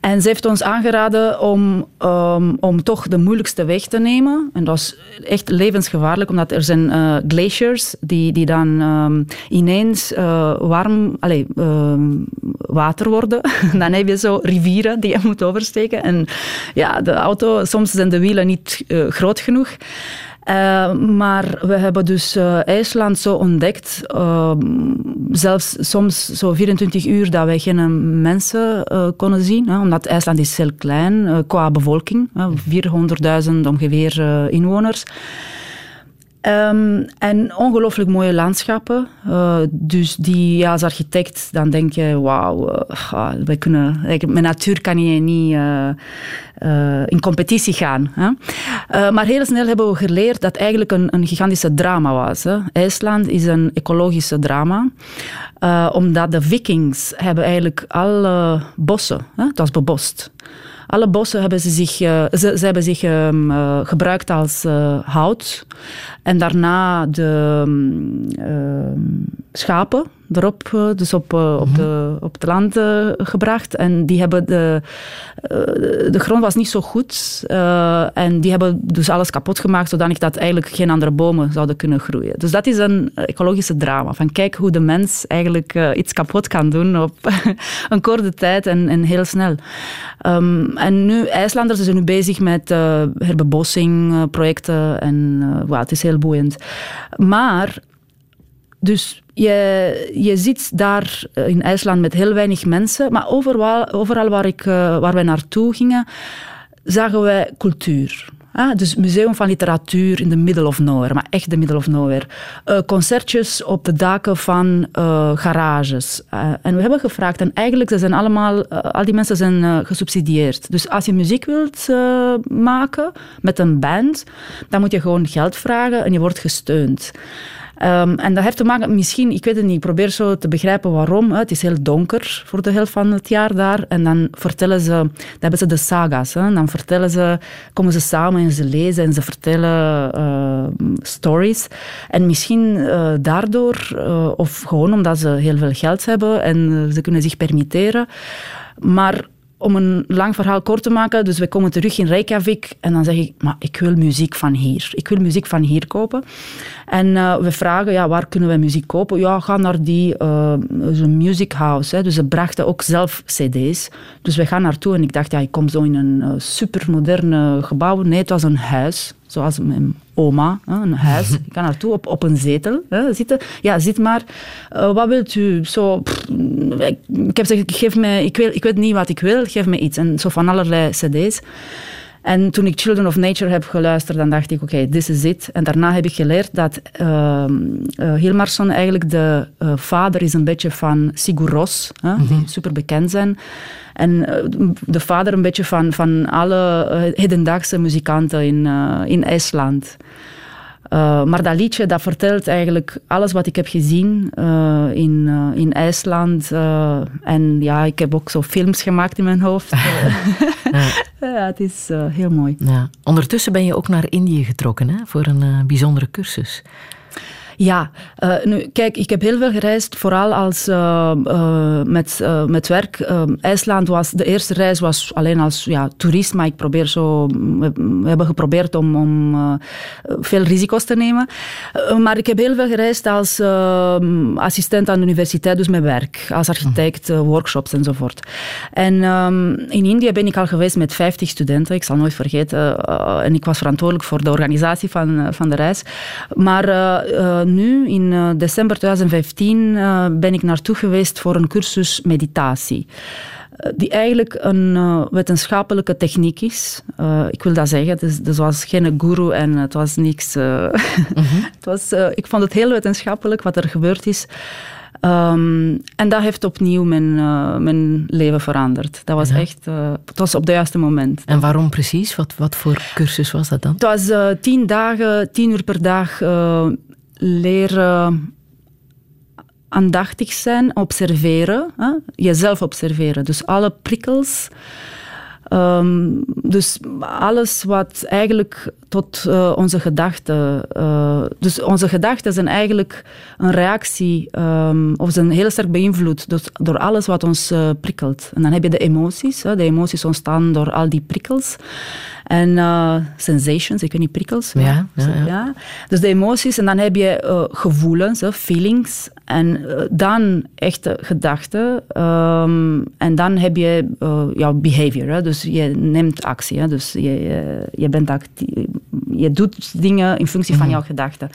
En ze heeft ons aangeraden om, um, om toch de moeilijkste weg te nemen. En dat is echt levensgevaarlijk, omdat er zijn uh, glaciers die, die dan um, ineens uh, warm allez, um, water worden. dan heb je zo rivieren die je moet oversteken. En ja, de auto, soms zijn de wielen niet uh, groot genoeg. Uh, maar we hebben dus uh, IJsland zo ontdekt, uh, zelfs soms zo 24 uur dat wij geen mensen konden zien, hè, omdat IJsland is heel klein qua bevolking, 400.000 ongeveer inwoners. Um, en ongelooflijk mooie landschappen. Uh, dus die ja, als architect, dan denk je, wauw, uh, wij kunnen, met natuur kan je niet uh, in competitie gaan. Hè? maar heel snel hebben we geleerd dat eigenlijk een, een gigantische drama was. Hè? IJsland is een ecologische drama. omdat de vikings hebben eigenlijk alle bossen, hè? het was bebost. Alle bossen hebben ze zich, uh, ze, ze, hebben zich um, uh, gebruikt als uh, hout. En daarna de um, schapen erop, eh, dus op, uh, op, de, op het land uh, gebracht. En die hebben de, de grond was niet zo goed. en die hebben dus alles kapot gemaakt, zodanig dat eigenlijk geen andere bomen zouden kunnen groeien. Dus dat is een ecologische drama. Van kijk hoe de mens eigenlijk iets kapot kan doen op een korte tijd en, en heel snel. Um, en nu, IJslanders zijn nu bezig met herbebossing projecten en wow, het is heel boeiend. Maar dus je, je zit daar eh, in IJsland met heel weinig mensen, maar overal, overal waar, ik, eh, waar wij naartoe gingen, zagen wij cultuur. Ah, dus museum van literatuur in de middle of nowhere, maar echt de middle of nowhere. Uh, concertjes op de daken van garages. En we hebben gevraagd, en eigenlijk zijn allemaal, al die mensen zijn gesubsidieerd. Dus als je muziek wilt maken met een band, dan moet je gewoon geld vragen en je wordt gesteund. Um, en dat heeft te maken, misschien, ik weet het niet, ik probeer zo te begrijpen waarom. Hè. Het is heel donker voor de helft van het jaar daar. En dan vertellen ze, dan hebben ze de saga's. Hè. Dan vertellen ze, komen ze samen en ze lezen en ze vertellen uh, stories. En misschien uh, daardoor, uh, of gewoon omdat ze heel veel geld hebben en ze kunnen zich permitteren. Maar om een lang verhaal kort te maken, dus we komen terug in Reykjavik en dan zeg ik, maar ik wil muziek van hier. Ik wil muziek van hier kopen. En uh, we vragen, ja, waar kunnen we muziek kopen? Ja, ga naar die uh, music house. Hè. Dus ze brachten ook zelf cd's. Dus we gaan naartoe en ik dacht, ja, ik kom zo in een uh, supermoderne gebouw. Nee, het was een huis zoals mijn oma, een huis. Ik kan naartoe op, op een zetel hè, zitten. Ja, zit maar. Uh, wat wilt u? Zo, pff, ik, heb gezegd, geef me, ik, wil, ik weet niet wat ik wil, geef me iets. En zo van allerlei cd's. En toen ik Children of Nature heb geluisterd, dan dacht ik, oké, okay, this is it. En daarna heb ik geleerd dat uh, uh, Hilmarsson eigenlijk de uh, vader is een beetje van Sigur Ros, hè, mm -hmm. die super bekend zijn. En de vader een beetje van, van alle hedendaagse muzikanten in, in IJsland. Uh, maar dat liedje dat vertelt eigenlijk alles wat ik heb gezien uh, in, uh, in IJsland. en ja, ik heb ook zo films gemaakt in mijn hoofd. ja. ja. het is heel mooi. Ja. Ondertussen ben je ook naar Indië getrokken hè, voor een bijzondere cursus. Ja, uh, nu, kijk, ik heb heel veel gereisd, vooral als, uh, uh, met, met werk. IJsland was, de eerste reis was alleen als ja, toerist, maar ik probeer zo, we, we hebben geprobeerd om, om veel risico's te nemen. maar ik heb heel veel gereisd als assistent aan de universiteit, dus met werk, als architect, workshops enzovoort. En um, in India ben ik al geweest met 50 studenten, ik zal nooit vergeten. en ik was verantwoordelijk voor de organisatie van, van de reis. Maar nu, in uh, december 2015, uh, ben ik naartoe geweest voor een cursus meditatie. Uh, die eigenlijk een wetenschappelijke techniek is. ik wil dat zeggen, dus, dus was geen guru en het was niks. -hmm. het was, ik vond het heel wetenschappelijk wat er gebeurd is. Um, en dat heeft opnieuw mijn, mijn leven veranderd. Dat was ja. echt, het was op het juiste moment. En waarom precies? Wat, wat voor cursus was dat dan? Het was tien dagen, tien uur per dag leren aandachtig zijn, observeren, hè? jezelf observeren. Dus alle prikkels. Um, dus alles wat eigenlijk tot uh, onze gedachten. Uh, dus onze gedachten zijn eigenlijk een reactie, um, of zijn heel sterk beïnvloed dus door alles wat ons uh, prikkelt. En dan heb je de emoties. Hè? De emoties ontstaan door al die prikkels. En sensations, ik weet niet, prikkels. Ja, ja, ja. ja, Dus de emoties. En dan heb je gevoelens, feelings. En dan echte gedachten. Um, en dan heb je jouw behavior. Hè? Dus je neemt actie. Hè? Dus je, je, bent actief, je doet dingen in functie van mm. jouw gedachten.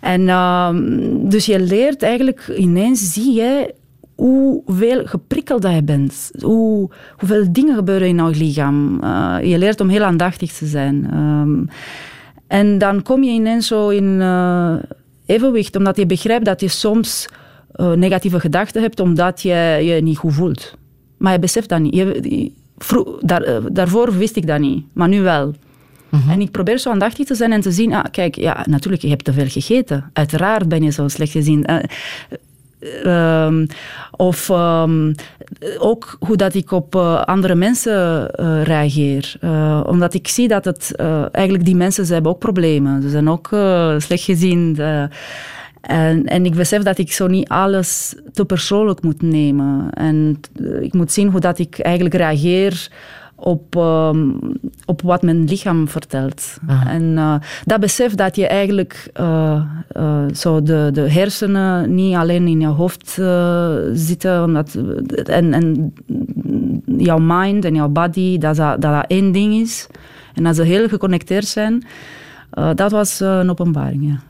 En um, dus je leert eigenlijk, ineens zie je hoeveel geprikkeld je bent. Hoe, hoeveel dingen gebeuren in jouw lichaam. Uh, je leert om heel aandachtig te zijn. Um, en dan kom je ineens zo in uh, evenwicht, omdat je begrijpt dat je soms uh, negatieve gedachten hebt, omdat je je niet goed voelt. Maar je beseft dat niet. Je, daar, daarvoor wist ik dat niet, maar nu wel. -hmm. En ik probeer zo aandachtig te zijn en te zien, ah, kijk, ja, natuurlijk, je hebt te veel gegeten. Uiteraard ben je zo slecht gezien. Um, of um, ook hoe dat ik op uh, andere mensen reageer. Omdat ik zie dat het eigenlijk die mensen ze hebben ook problemen. Ze zijn ook slecht gezien. En, en, ik besef dat ik zo niet alles te persoonlijk moet nemen. En ik moet zien hoe dat ik eigenlijk reageer op, um, op wat mijn lichaam vertelt. Aha. En uh, dat besef dat je eigenlijk uh, uh, zo de, de hersenen niet alleen in je hoofd zitten, omdat, en, en jouw mind en jouw body, dat dat, dat één ding is. En dat ze heel geconnecteerd zijn, dat was een openbaring. Ja.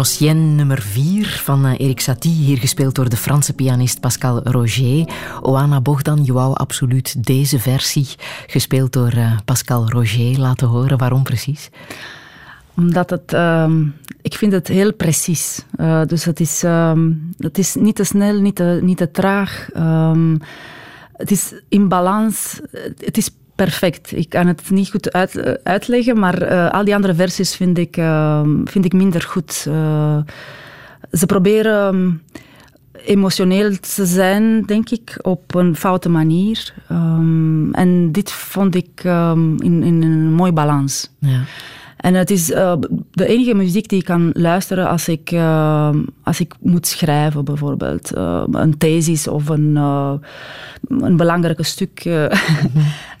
Nocien nummer 4 van uh, Erik Satie, hier gespeeld door de Franse pianist Pascal Roger. Oana Bogdan, je wou absoluut deze versie, gespeeld door uh, Pascal Roger, laten horen. Waarom precies? Omdat het, uh, ik vind het heel precies. Uh, dus het is, ehm, het is niet te snel, niet te, niet te traag. Ehm, het is in balans. Het is perfect. Ik kan het niet goed uit, uitleggen, maar uh, al die andere versies vind ik, uh, vind ik minder goed. Uh, ze proberen um, emotioneel te zijn, denk ik, op een foute manier. Um, en dit vond ik in, in een mooi balans. Ja. En het is uh, de enige muziek die ik kan luisteren als ik, uh, als ik moet schrijven, bijvoorbeeld. Uh, een thesis of een, een belangrijk stuk. Mm-hmm.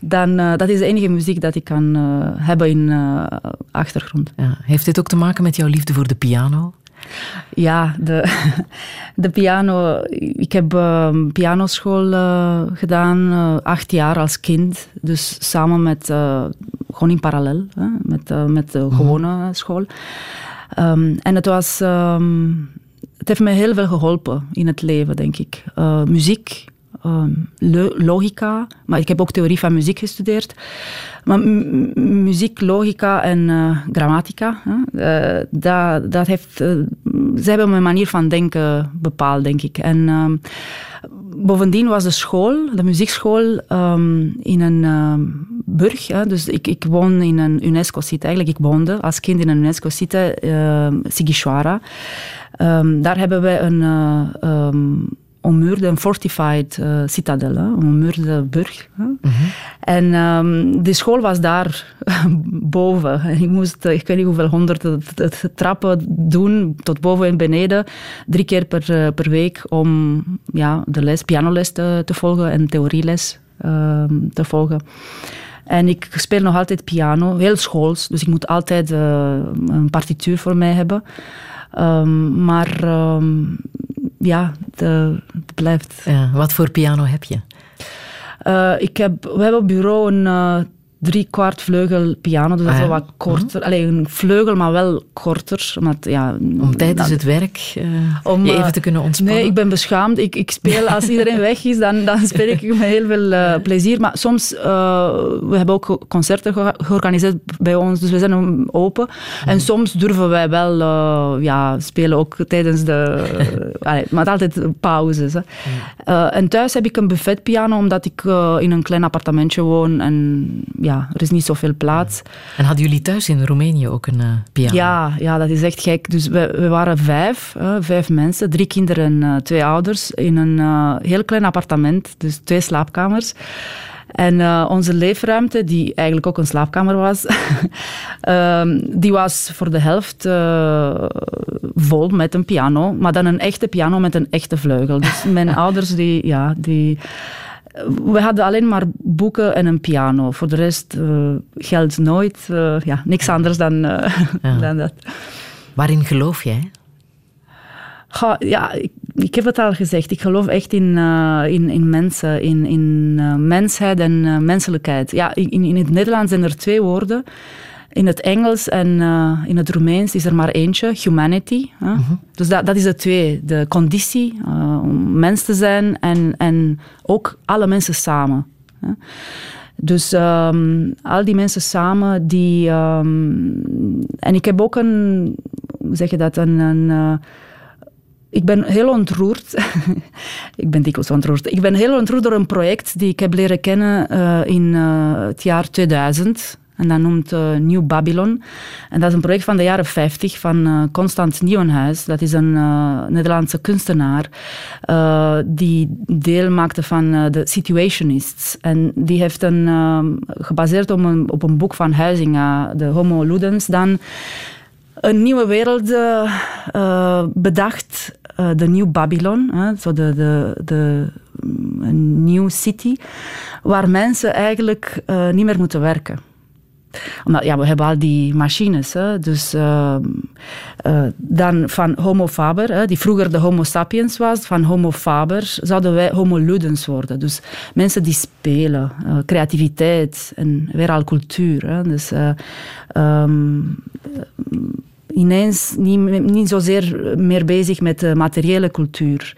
dan, dat is de enige muziek dat ik kan hebben in achtergrond. Ja. Heeft dit ook te maken met jouw liefde voor de piano? Ja, de, de piano. Ik heb uh, pianoschool uh, gedaan, uh, acht jaar als kind. Dus samen met, gewoon in parallel, hè, met, met de gewone school. Um, en het was. Um, het heeft me heel veel geholpen in het leven, denk ik. muziek, Um, logica, maar ik heb ook theorie van muziek gestudeerd. Maar muziek, logica en uh, grammatica, uh, dat, dat heeft, uh, ze hebben mijn manier van denken bepaald, denk ik. En um, bovendien was de school, de muziekschool, um, in een burg. Hè, dus ik, ik woon in een UNESCO-site. Eigenlijk, ik woonde als kind in een UNESCO-site, Sigishwara. daar hebben wij een ommuurde, een fortified uh, citadel, een ommuurde burg. En um, de school was daar boven. En ik moest, ik weet niet hoeveel honderd trappen doen, tot boven en beneden, drie keer per, uh, per week om ja, de les, pianoles te, volgen en theorieles uh, te volgen. En ik speel nog altijd piano, heel schools, dus ik moet altijd uh, een partituur voor mij hebben. Um, maar ja, het blijft. Ja, wat voor piano heb je? Uh, ik heb, we hebben op bureau een uh, drie kwart vleugel piano, dus dat is ah, wel wat korter. Alleen een vleugel, maar wel korter. Omdat, ja, om tijdens het werk uh, om, je even te kunnen ontspannen? Nee, ik ben beschaamd. Ik, ik speel, als iedereen weg is, dan, dan speel ik met heel veel plezier. Maar soms, we hebben ook concerten ge georganiseerd bij ons, dus we zijn open. En mhm. soms durven wij wel ja, spelen, ook tijdens de... allee, maar altijd pauzes. Hè. Mhm. en thuis heb ik een buffetpiano, omdat ik in een klein appartementje woon en ja, ja, er is niet zoveel plaats. En hadden jullie thuis in Roemenië ook een uh, piano? Ja, ja, dat is echt gek. Dus we, we waren vijf, uh, vijf mensen, drie kinderen en uh, twee ouders, in een heel klein appartement, dus twee slaapkamers. En uh, onze leefruimte, die eigenlijk ook een slaapkamer was, um, die was voor de helft uh, vol met een piano. Maar dan een echte piano met een echte vleugel. Dus mijn ouders, die, ja, die we hadden alleen maar boeken en een piano. Voor de rest uh, geldt nooit, uh, ja, niks anders dan, uh, ja. dan dat. Waarin geloof jij? Ja, ik, ik, heb het al gezegd. Ik geloof echt in, in, in mensen, in, in mensheid en menselijkheid. Ja, in, in het Nederlands zijn er twee woorden in het Engels en uh, in het Roemeens is er maar eentje, humanity. Hè? Uh mhm. -huh. Dus dat, dat is de twee. De conditie uh, om mens te zijn en, en ook alle mensen samen. Hè? Dus um, al die mensen samen, die... Um, en ik heb ook een... Hoe zeg je dat? Een... een uh, ik ben heel ontroerd. ik ben dikwijls ontroerd. Ik ben heel ontroerd door een project die ik heb leren kennen uh, in uh, het jaar 2000. En dat noemt uh, New Babylon. En dat is een project van de jaren 50 van uh, Constant Nieuwenhuis. Dat is een uh, Nederlandse kunstenaar die deel maakte van de Situationists. En die heeft een, gebaseerd op een, op een boek van Huizinga, de Homo Ludens, dan een nieuwe wereld bedacht. De New Babylon, zo de, de, de een new city, waar mensen eigenlijk niet meer moeten werken omdat ja, we hebben al die machines. Hè, dus uh, uh, dan van Homo faber, hè, die vroeger de Homo sapiens was, van Homo faber zouden wij Homo ludens worden. Dus mensen die spelen, uh, creativiteit en weer al cultuur. Dus um, ineens niet, niet zozeer meer bezig met de materiële cultuur.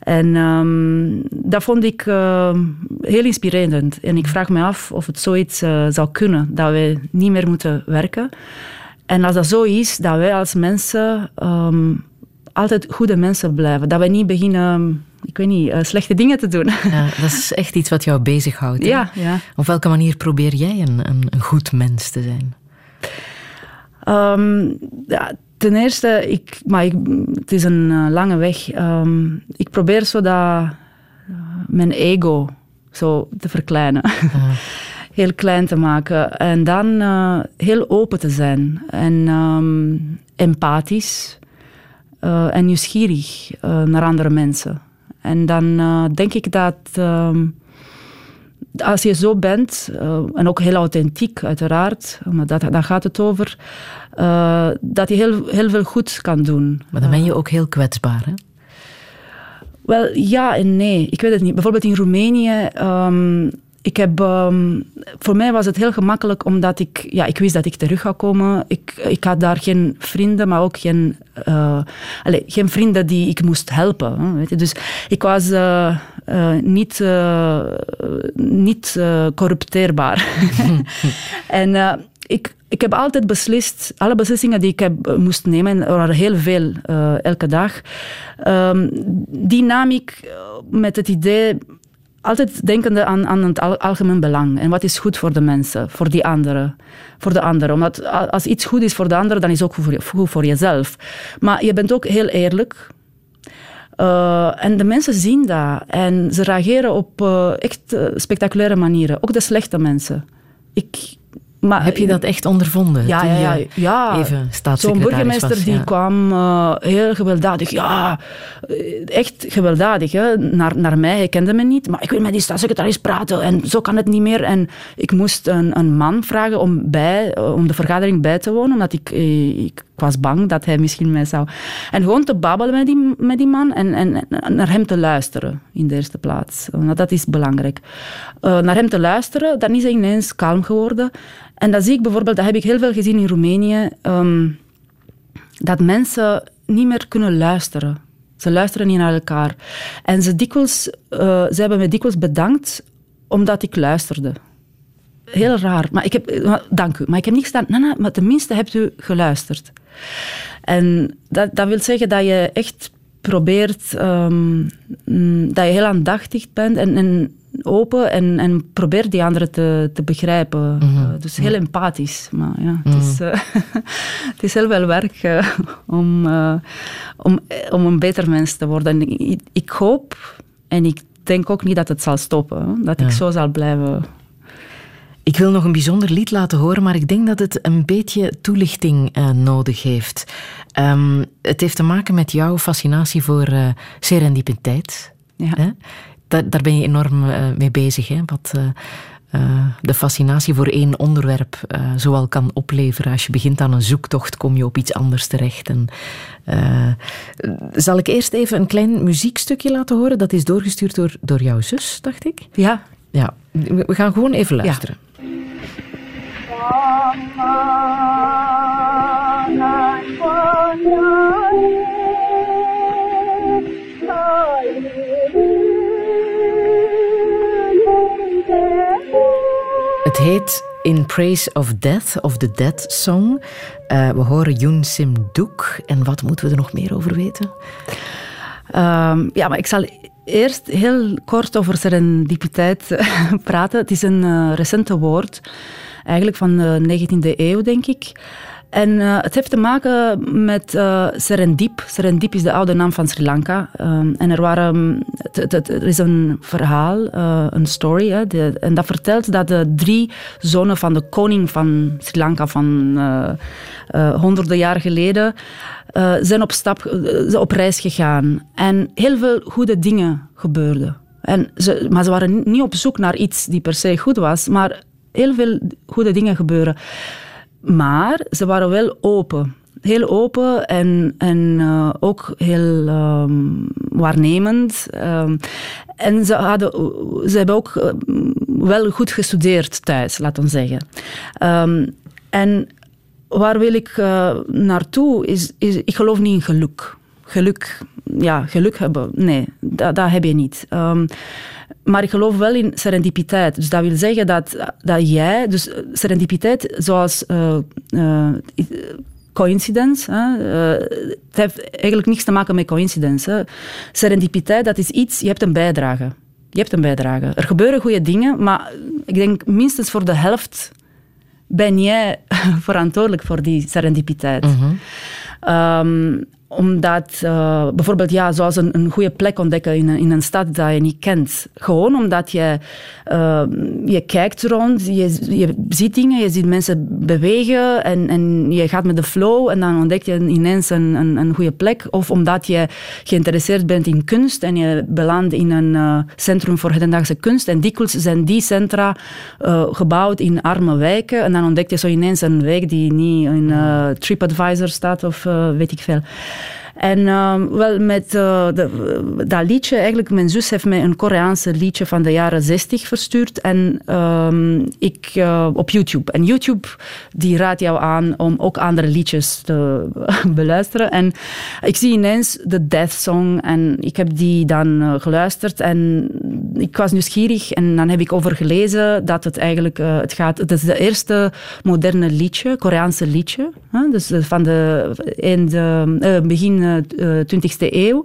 En um, dat vond ik uh, heel inspirerend. En ik vraag me af of het zoiets uh, zou kunnen, dat wij niet meer moeten werken. En als dat zo is, dat wij als mensen um, altijd goede mensen blijven. Dat wij niet beginnen, ik weet niet, uh, slechte dingen te doen. Ja, dat is echt iets wat jou bezighoudt. Ja, ja. Op welke manier probeer jij een, een, een goed mens te zijn? Um, ja, ten eerste, ik, maar ik, het is een uh, lange weg. Um, ik probeer zo dat uh, mijn ego zo te verkleinen. Uh. heel klein te maken. En dan uh, heel open te zijn. En um, empathisch. Uh, en nieuwsgierig uh, naar andere mensen. En dan denk ik dat um, als je zo bent, en ook heel authentiek uiteraard, maar dat, daar gaat het over, dat je heel, heel veel goed kan doen. Maar dan ben je ook heel kwetsbaar, hè? Wel, ja en nee. Ik weet het niet. Bijvoorbeeld in Roemenië... Um, ik heb, um, voor mij was het heel gemakkelijk omdat ik, ja, ik wist dat ik terug zou komen. Ik, ik had daar geen vrienden, maar ook geen, uh, allez, geen vrienden die ik moest helpen. Weet je. Dus ik was uh, uh, niet, niet corrupteerbaar. en ik, ik heb altijd beslist, alle beslissingen die ik heb, moest nemen, en er waren heel veel elke dag, um, die nam ik met het idee altijd denkende aan, aan het algemeen belang. En wat is goed voor de mensen, voor die anderen. Voor de anderen. Omdat als iets goed is voor de anderen, dan is het ook goed voor, jezelf. Maar je bent ook heel eerlijk. Uh, en de mensen zien dat. En ze reageren op uh, echt uh, spectaculaire manieren. Ook de slechte mensen. Ik, maar, Heb je dat echt ondervonden? Ja, ja, ja. ja. Even Zo'n burgemeester was, die ja. kwam uh, heel gewelddadig. Ja, echt gewelddadig. Hè. Naar, naar mij, hij kende me niet. Maar ik wil met die staatssecretaris praten. En zo kan het niet meer. En ik moest een, een man vragen om, bij, om de vergadering bij te wonen. Omdat ik, ik was bang dat hij misschien mij zou... En gewoon te babbelen met die, met die man. En, en, en naar hem te luisteren, in de eerste plaats. Want dat is belangrijk. Uh, naar hem te luisteren, dan is hij ineens kalm geworden. En dat zie ik bijvoorbeeld, dat heb ik heel veel gezien in Roemenië, um, dat mensen niet meer kunnen luisteren. Ze luisteren niet naar elkaar. En ze, dikwijls, uh, ze hebben me dikwijls bedankt omdat ik luisterde. Heel raar. Maar ik heb, dank u. Maar ik heb niet gedaan. Nee, nee, maar tenminste hebt u geluisterd. En dat, dat wil zeggen dat je echt probeert, um, dat je heel aandachtig bent en, en open en, en probeer die anderen te, te begrijpen. Mm -hmm. uh, dus heel empathisch. Maar ja, mm -hmm. het, is, uh, het is heel veel werk uh, om, om, om een beter mens te worden. En ik, ik, hoop en ik denk ook niet dat het zal stoppen. Dat ja. ik zo zal blijven. Ik wil nog een bijzonder lied laten horen, maar ik denk dat het een beetje toelichting nodig heeft. Um, het heeft te maken met jouw fascinatie voor serendipiteit. Ja. Hè? Daar, daar ben je enorm uh, mee bezig. Hè? Wat uh, uh, de fascinatie voor één onderwerp zoal kan opleveren. Als je begint aan een zoektocht, kom je op iets anders terecht. En, zal ik eerst even een klein muziekstukje laten horen? Dat is doorgestuurd door, door jouw zus, dacht ik. Ja. Ja, we gaan gewoon even luisteren. Ja. Heet In Praise of Death, of the Dead Song. Uh, we horen Yoon Sim Doek. En wat moeten we er nog meer over weten? Um, ja, maar ik zal eerst heel kort over serendipiteit praten. Het is een uh, recente woord, eigenlijk van de 19e eeuw, denk ik. En uh, het heeft te maken met uh, Serendip. Serendip is de oude naam van Sri Lanka. Um, en er, waren, het, er is een verhaal, uh, een story, hè, en dat vertelt dat de drie zonen van de koning van Sri Lanka van honderden jaar geleden zijn op, stap, op reis gegaan. En heel veel goede dingen gebeurden. En ze, maar ze waren niet op zoek naar iets die per se goed was, maar heel veel goede dingen gebeuren. Maar ze waren wel open. Heel open en, en uh, ook heel um, waarnemend. Um, en ze, hadden, ze hebben ook uh, wel goed gestudeerd thuis, laten we zeggen. Um, en waar wil ik uh, naartoe? Is, is, ik geloof niet in geluk. Geluk, ja, geluk hebben, nee, dat, dat heb je niet. Maar ik geloof wel in serendipiteit. Dus dat wil zeggen dat, dat jij, dus serendipiteit zoals uh, uh, coincidence. Hè. Uh, het heeft eigenlijk niks te maken met coincidence. Hè. Serendipiteit, dat is iets, je hebt een bijdrage. Je hebt een bijdrage. Er gebeuren goede dingen, maar ik denk minstens voor de helft ben jij verantwoordelijk voor die serendipiteit. Mm -hmm. um, omdat, uh, bijvoorbeeld, ja, zoals een, een goede plek ontdekken in een, in een stad dat je niet kent. Gewoon omdat je, uh, je kijkt rond, je, je ziet dingen, je ziet mensen bewegen en, en je gaat met de flow en dan ontdek je ineens een, een, een goede plek. Of omdat je geïnteresseerd bent in kunst en je belandt in een uh, centrum voor hedendaagse kunst. En dikwijls zijn die centra gebouwd in arme wijken en dan ontdek je zo ineens een wijk die niet in TripAdvisor staat of weet ik veel. En uh, wel met uh, de, dat liedje, eigenlijk, mijn zus heeft mij een Koreaanse liedje van de jaren 60 verstuurd. En uh, ik uh, op YouTube. En YouTube die raadt jou aan om ook andere liedjes te beluisteren. En ik zie ineens de Death Song en ik heb die dan geluisterd. En ik was nieuwsgierig en dan heb ik over gelezen dat het eigenlijk het gaat. Het is de eerste moderne liedje, Koreaanse liedje. dus van de, in de begin 20e eeuw.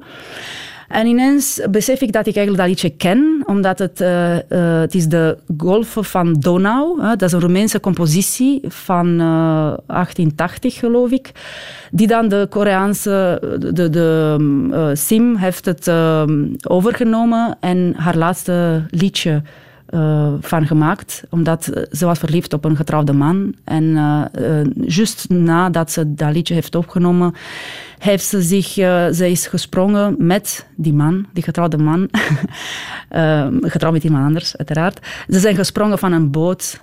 En ineens besef ik dat ik eigenlijk dat liedje ken, omdat het, uh, het is de Golfen van Donau. Uh, dat is een Roemeense compositie van 1880, geloof ik. Die dan de Koreaanse, de, de Sim heeft het overgenomen en haar laatste liedje uh, van gemaakt, omdat ze was verliefd op een getrouwde man. En uh, uh, juist nadat ze dat liedje heeft opgenomen, heeft ze zich, ze is gesprongen met die man, die getrouwde man, getrouwd met iemand anders, uiteraard. Ze zijn gesprongen van een boot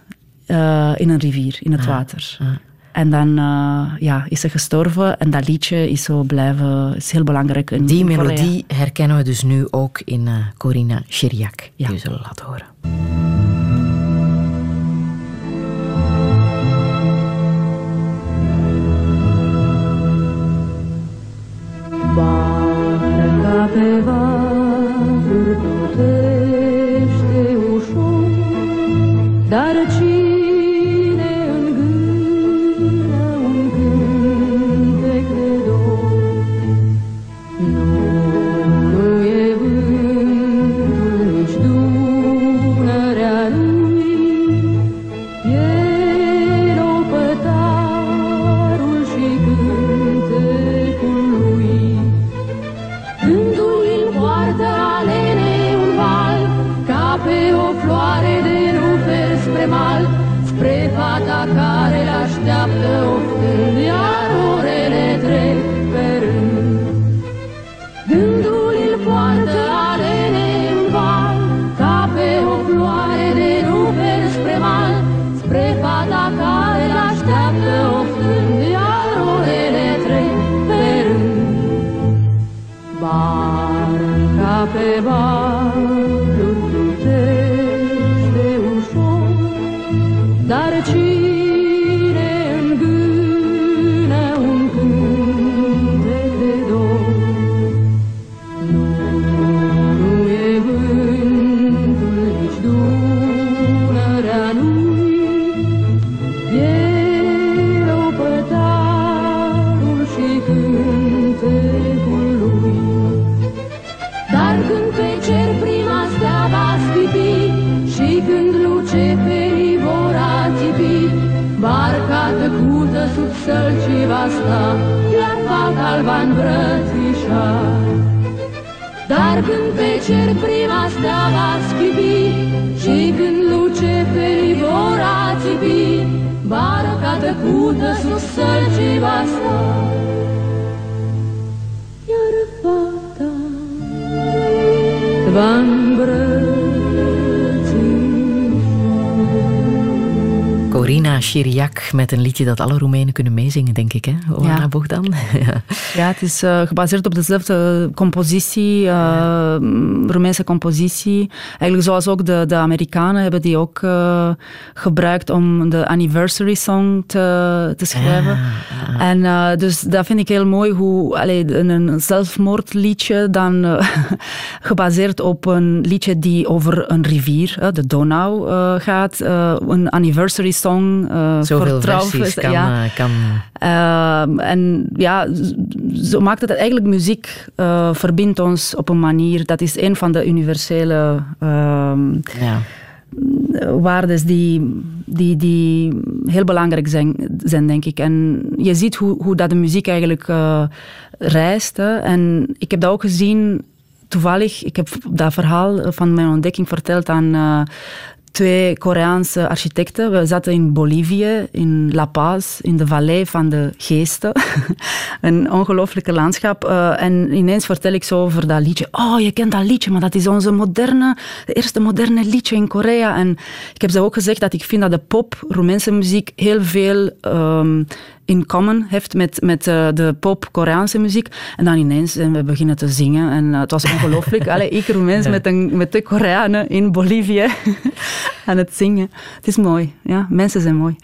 in een rivier, in het ah, water. Ah. En dan uh, ja, is ze gestorven en dat liedje is zo blijven, is heel belangrijk. In Die melodie herkennen we dus nu ook in uh, Corina Chiriac, die ja. we zullen laten horen. îmbrățișa. Dar când pe cer prima stea va schibi Și când luce pe livora țipi Barca tăcută sus sălcii va sta Iar fata va îmbrățișa Corina Chiriac met een liedje dat alle Roemenen kunnen meezingen, denk ik, hè? Oana Ja. Bogdan. ja. Ja, het is eh, gebaseerd op dezelfde compositie, eh, Roemeense compositie. Eigenlijk zoals ook de, de Amerikanen hebben die ook eh, gebruikt om de anniversary song te, te schrijven. En eh, dus dat vind ik heel mooi, hoe allee, een, zelfmoordliedje dan gebaseerd op een liedje die over een rivier, de Donau, gaat. een anniversary song voor Zoveel versies kan... ja. eh, kan Ehm, en ja, zo maakt het eigenlijk muziek eh, verbindt ons op een manier. Dat is een van de universele ehm ja. waarden die, die, die heel belangrijk zijn, zijn, denk ik. En je ziet hoe, hoe dat de muziek eigenlijk eh, reist. Hè. En ik heb dat ook gezien, toevallig, ik heb dat verhaal van mijn ontdekking verteld aan twee Koreaanse architecten. We zaten in Bolivie, in La Paz, in de vallei van de geesten. een ongelooflijke landschap. Eh, en ineens vertel ik zo over dat liedje. Oh, je kent dat liedje, maar dat is onze moderne, de eerste moderne liedje in Korea. En ik heb ze ook gezegd dat ik vind dat de pop, Roemeense muziek, heel veel ehm, in common heeft met, met eh, de pop-Koreaanse muziek. En dan ineens zijn we beginnen te zingen. En eh, het was ongelooflijk. Allee, ik Ja. met, een, met twee Koreanen in Bolivie aan het zingen. Het is mooi. Ja, mensen zijn mooi.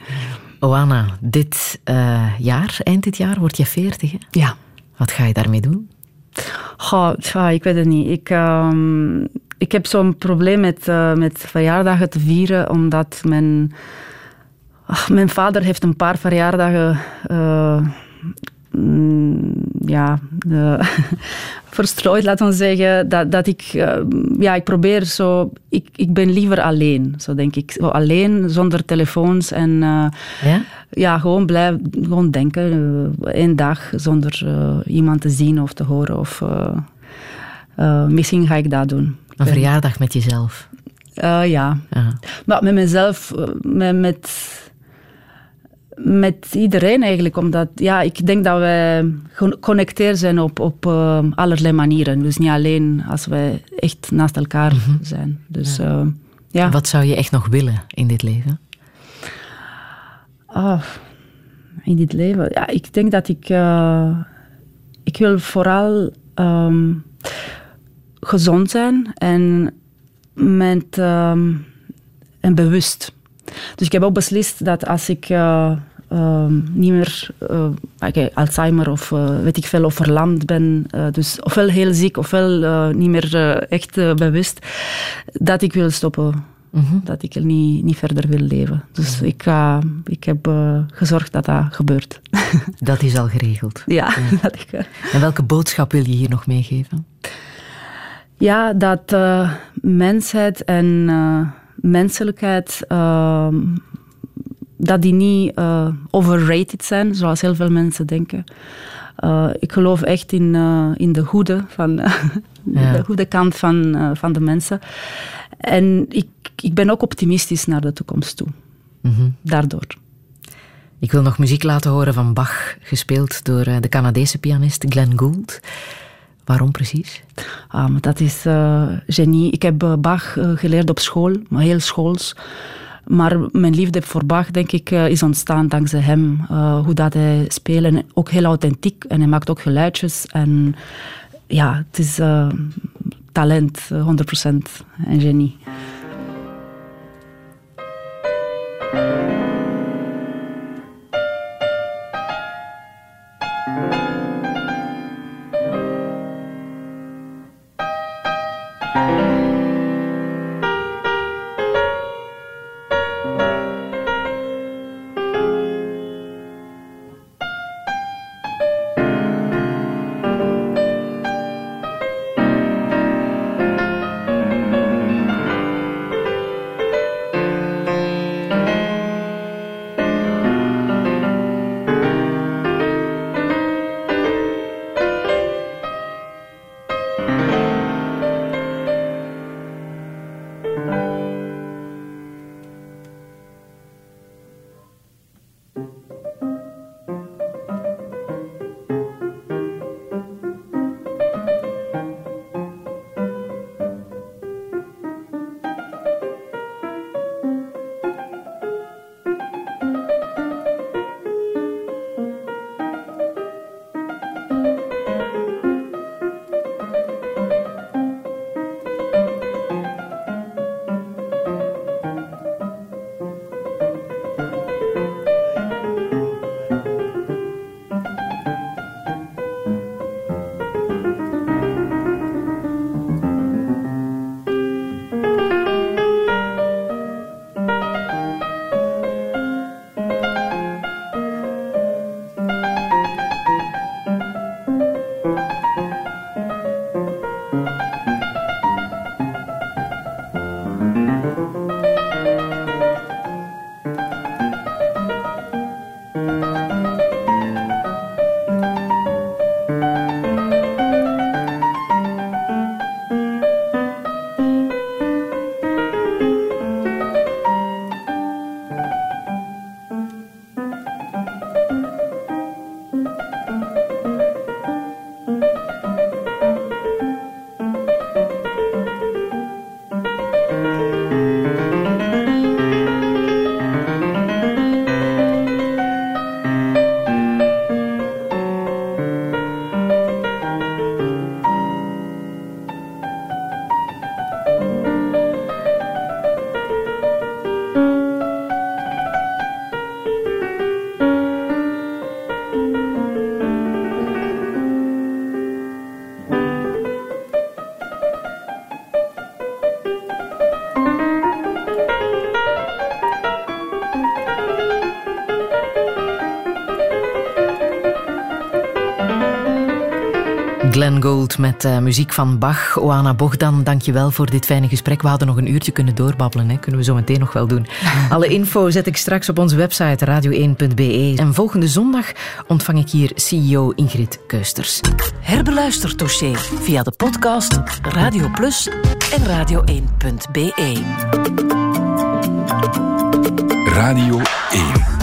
Oana, dit eh, jaar, eind dit jaar, word je 40. Hè? Ja. Wat ga je daarmee doen? Goh, tja, ik weet het niet. Ik, ehm, ik heb zo'n probleem met, eh, met verjaardagen te vieren, omdat mijn, ach, mijn vader heeft een paar verjaardagen eh, mm, ja, eh, verstrooid, laten we zeggen. Dat, dat ik, eh, ja, ik probeer zo, ik, ik ben liever alleen, zo denk ik. Zo alleen, zonder telefoons en... Ja? ja, gewoon blijven gewoon denken. één dag zonder iemand te zien of te horen. Of, misschien ga ik dat doen. Een verjaardag met jezelf. Ja. Maar met mezelf, met, met, met iedereen eigenlijk. Omdat ja, ik denk dat wij geconnecteerd zijn op, op eh, allerlei manieren. Dus niet alleen als wij echt naast elkaar zijn. Dus eh, ja. Wat zou je echt nog willen in dit leven? Ah, in dit leven. Ja, ik denk dat ik. eh, ik wil vooral ehm, gezond zijn en, met, ehm, en bewust. Dus ik heb ook beslist dat als ik niet meer eh, Alzheimer of eh, weet ik veel, of verlamd ben, eh, dus ofwel heel ziek ofwel niet meer echt bewust, dat ik wil stoppen. Dat ik er niet, niet verder wil leven. Dus ik, ik heb gezorgd dat dat gebeurt. Dat is al geregeld. ja, dat ik, En welke boodschap wil je hier nog meegeven? Ja, dat mensheid en menselijkheid, ehm, dat die niet eh, overrated zijn, zoals heel veel mensen denken. Eh, ik geloof echt in, eh, in de goede, van, Ja. de goede kant van, van de mensen. En ik, ik ben ook optimistisch naar de toekomst toe. Mhm. Daardoor. Ik wil nog muziek laten horen van Bach, gespeeld door de Canadese pianist Glenn Gould. Waarom precies? Ah, maar dat is genie. Ik heb Bach geleerd op school, maar heel schools. Maar mijn liefde voor Bach, denk ik, eh, is ontstaan dankzij hem. Eh, hoe dat hij speelt. Ook heel authentiek. En hij maakt ook geluidjes. En ja, het is eh, talent, eh, 100% en genie. Met uh, muziek van Bach. Oana Bogdan, dank je wel voor dit fijne gesprek. We hadden nog een uurtje kunnen doorbabbelen. Hè? Kunnen we zo meteen nog wel doen. Alle info zet ik straks op onze website radio1.be. En volgende zondag ontvang ik hier CEO Ingrid Keusters. Herbeluister dossier via de podcast Radio Plus en radio1.be. Radio 1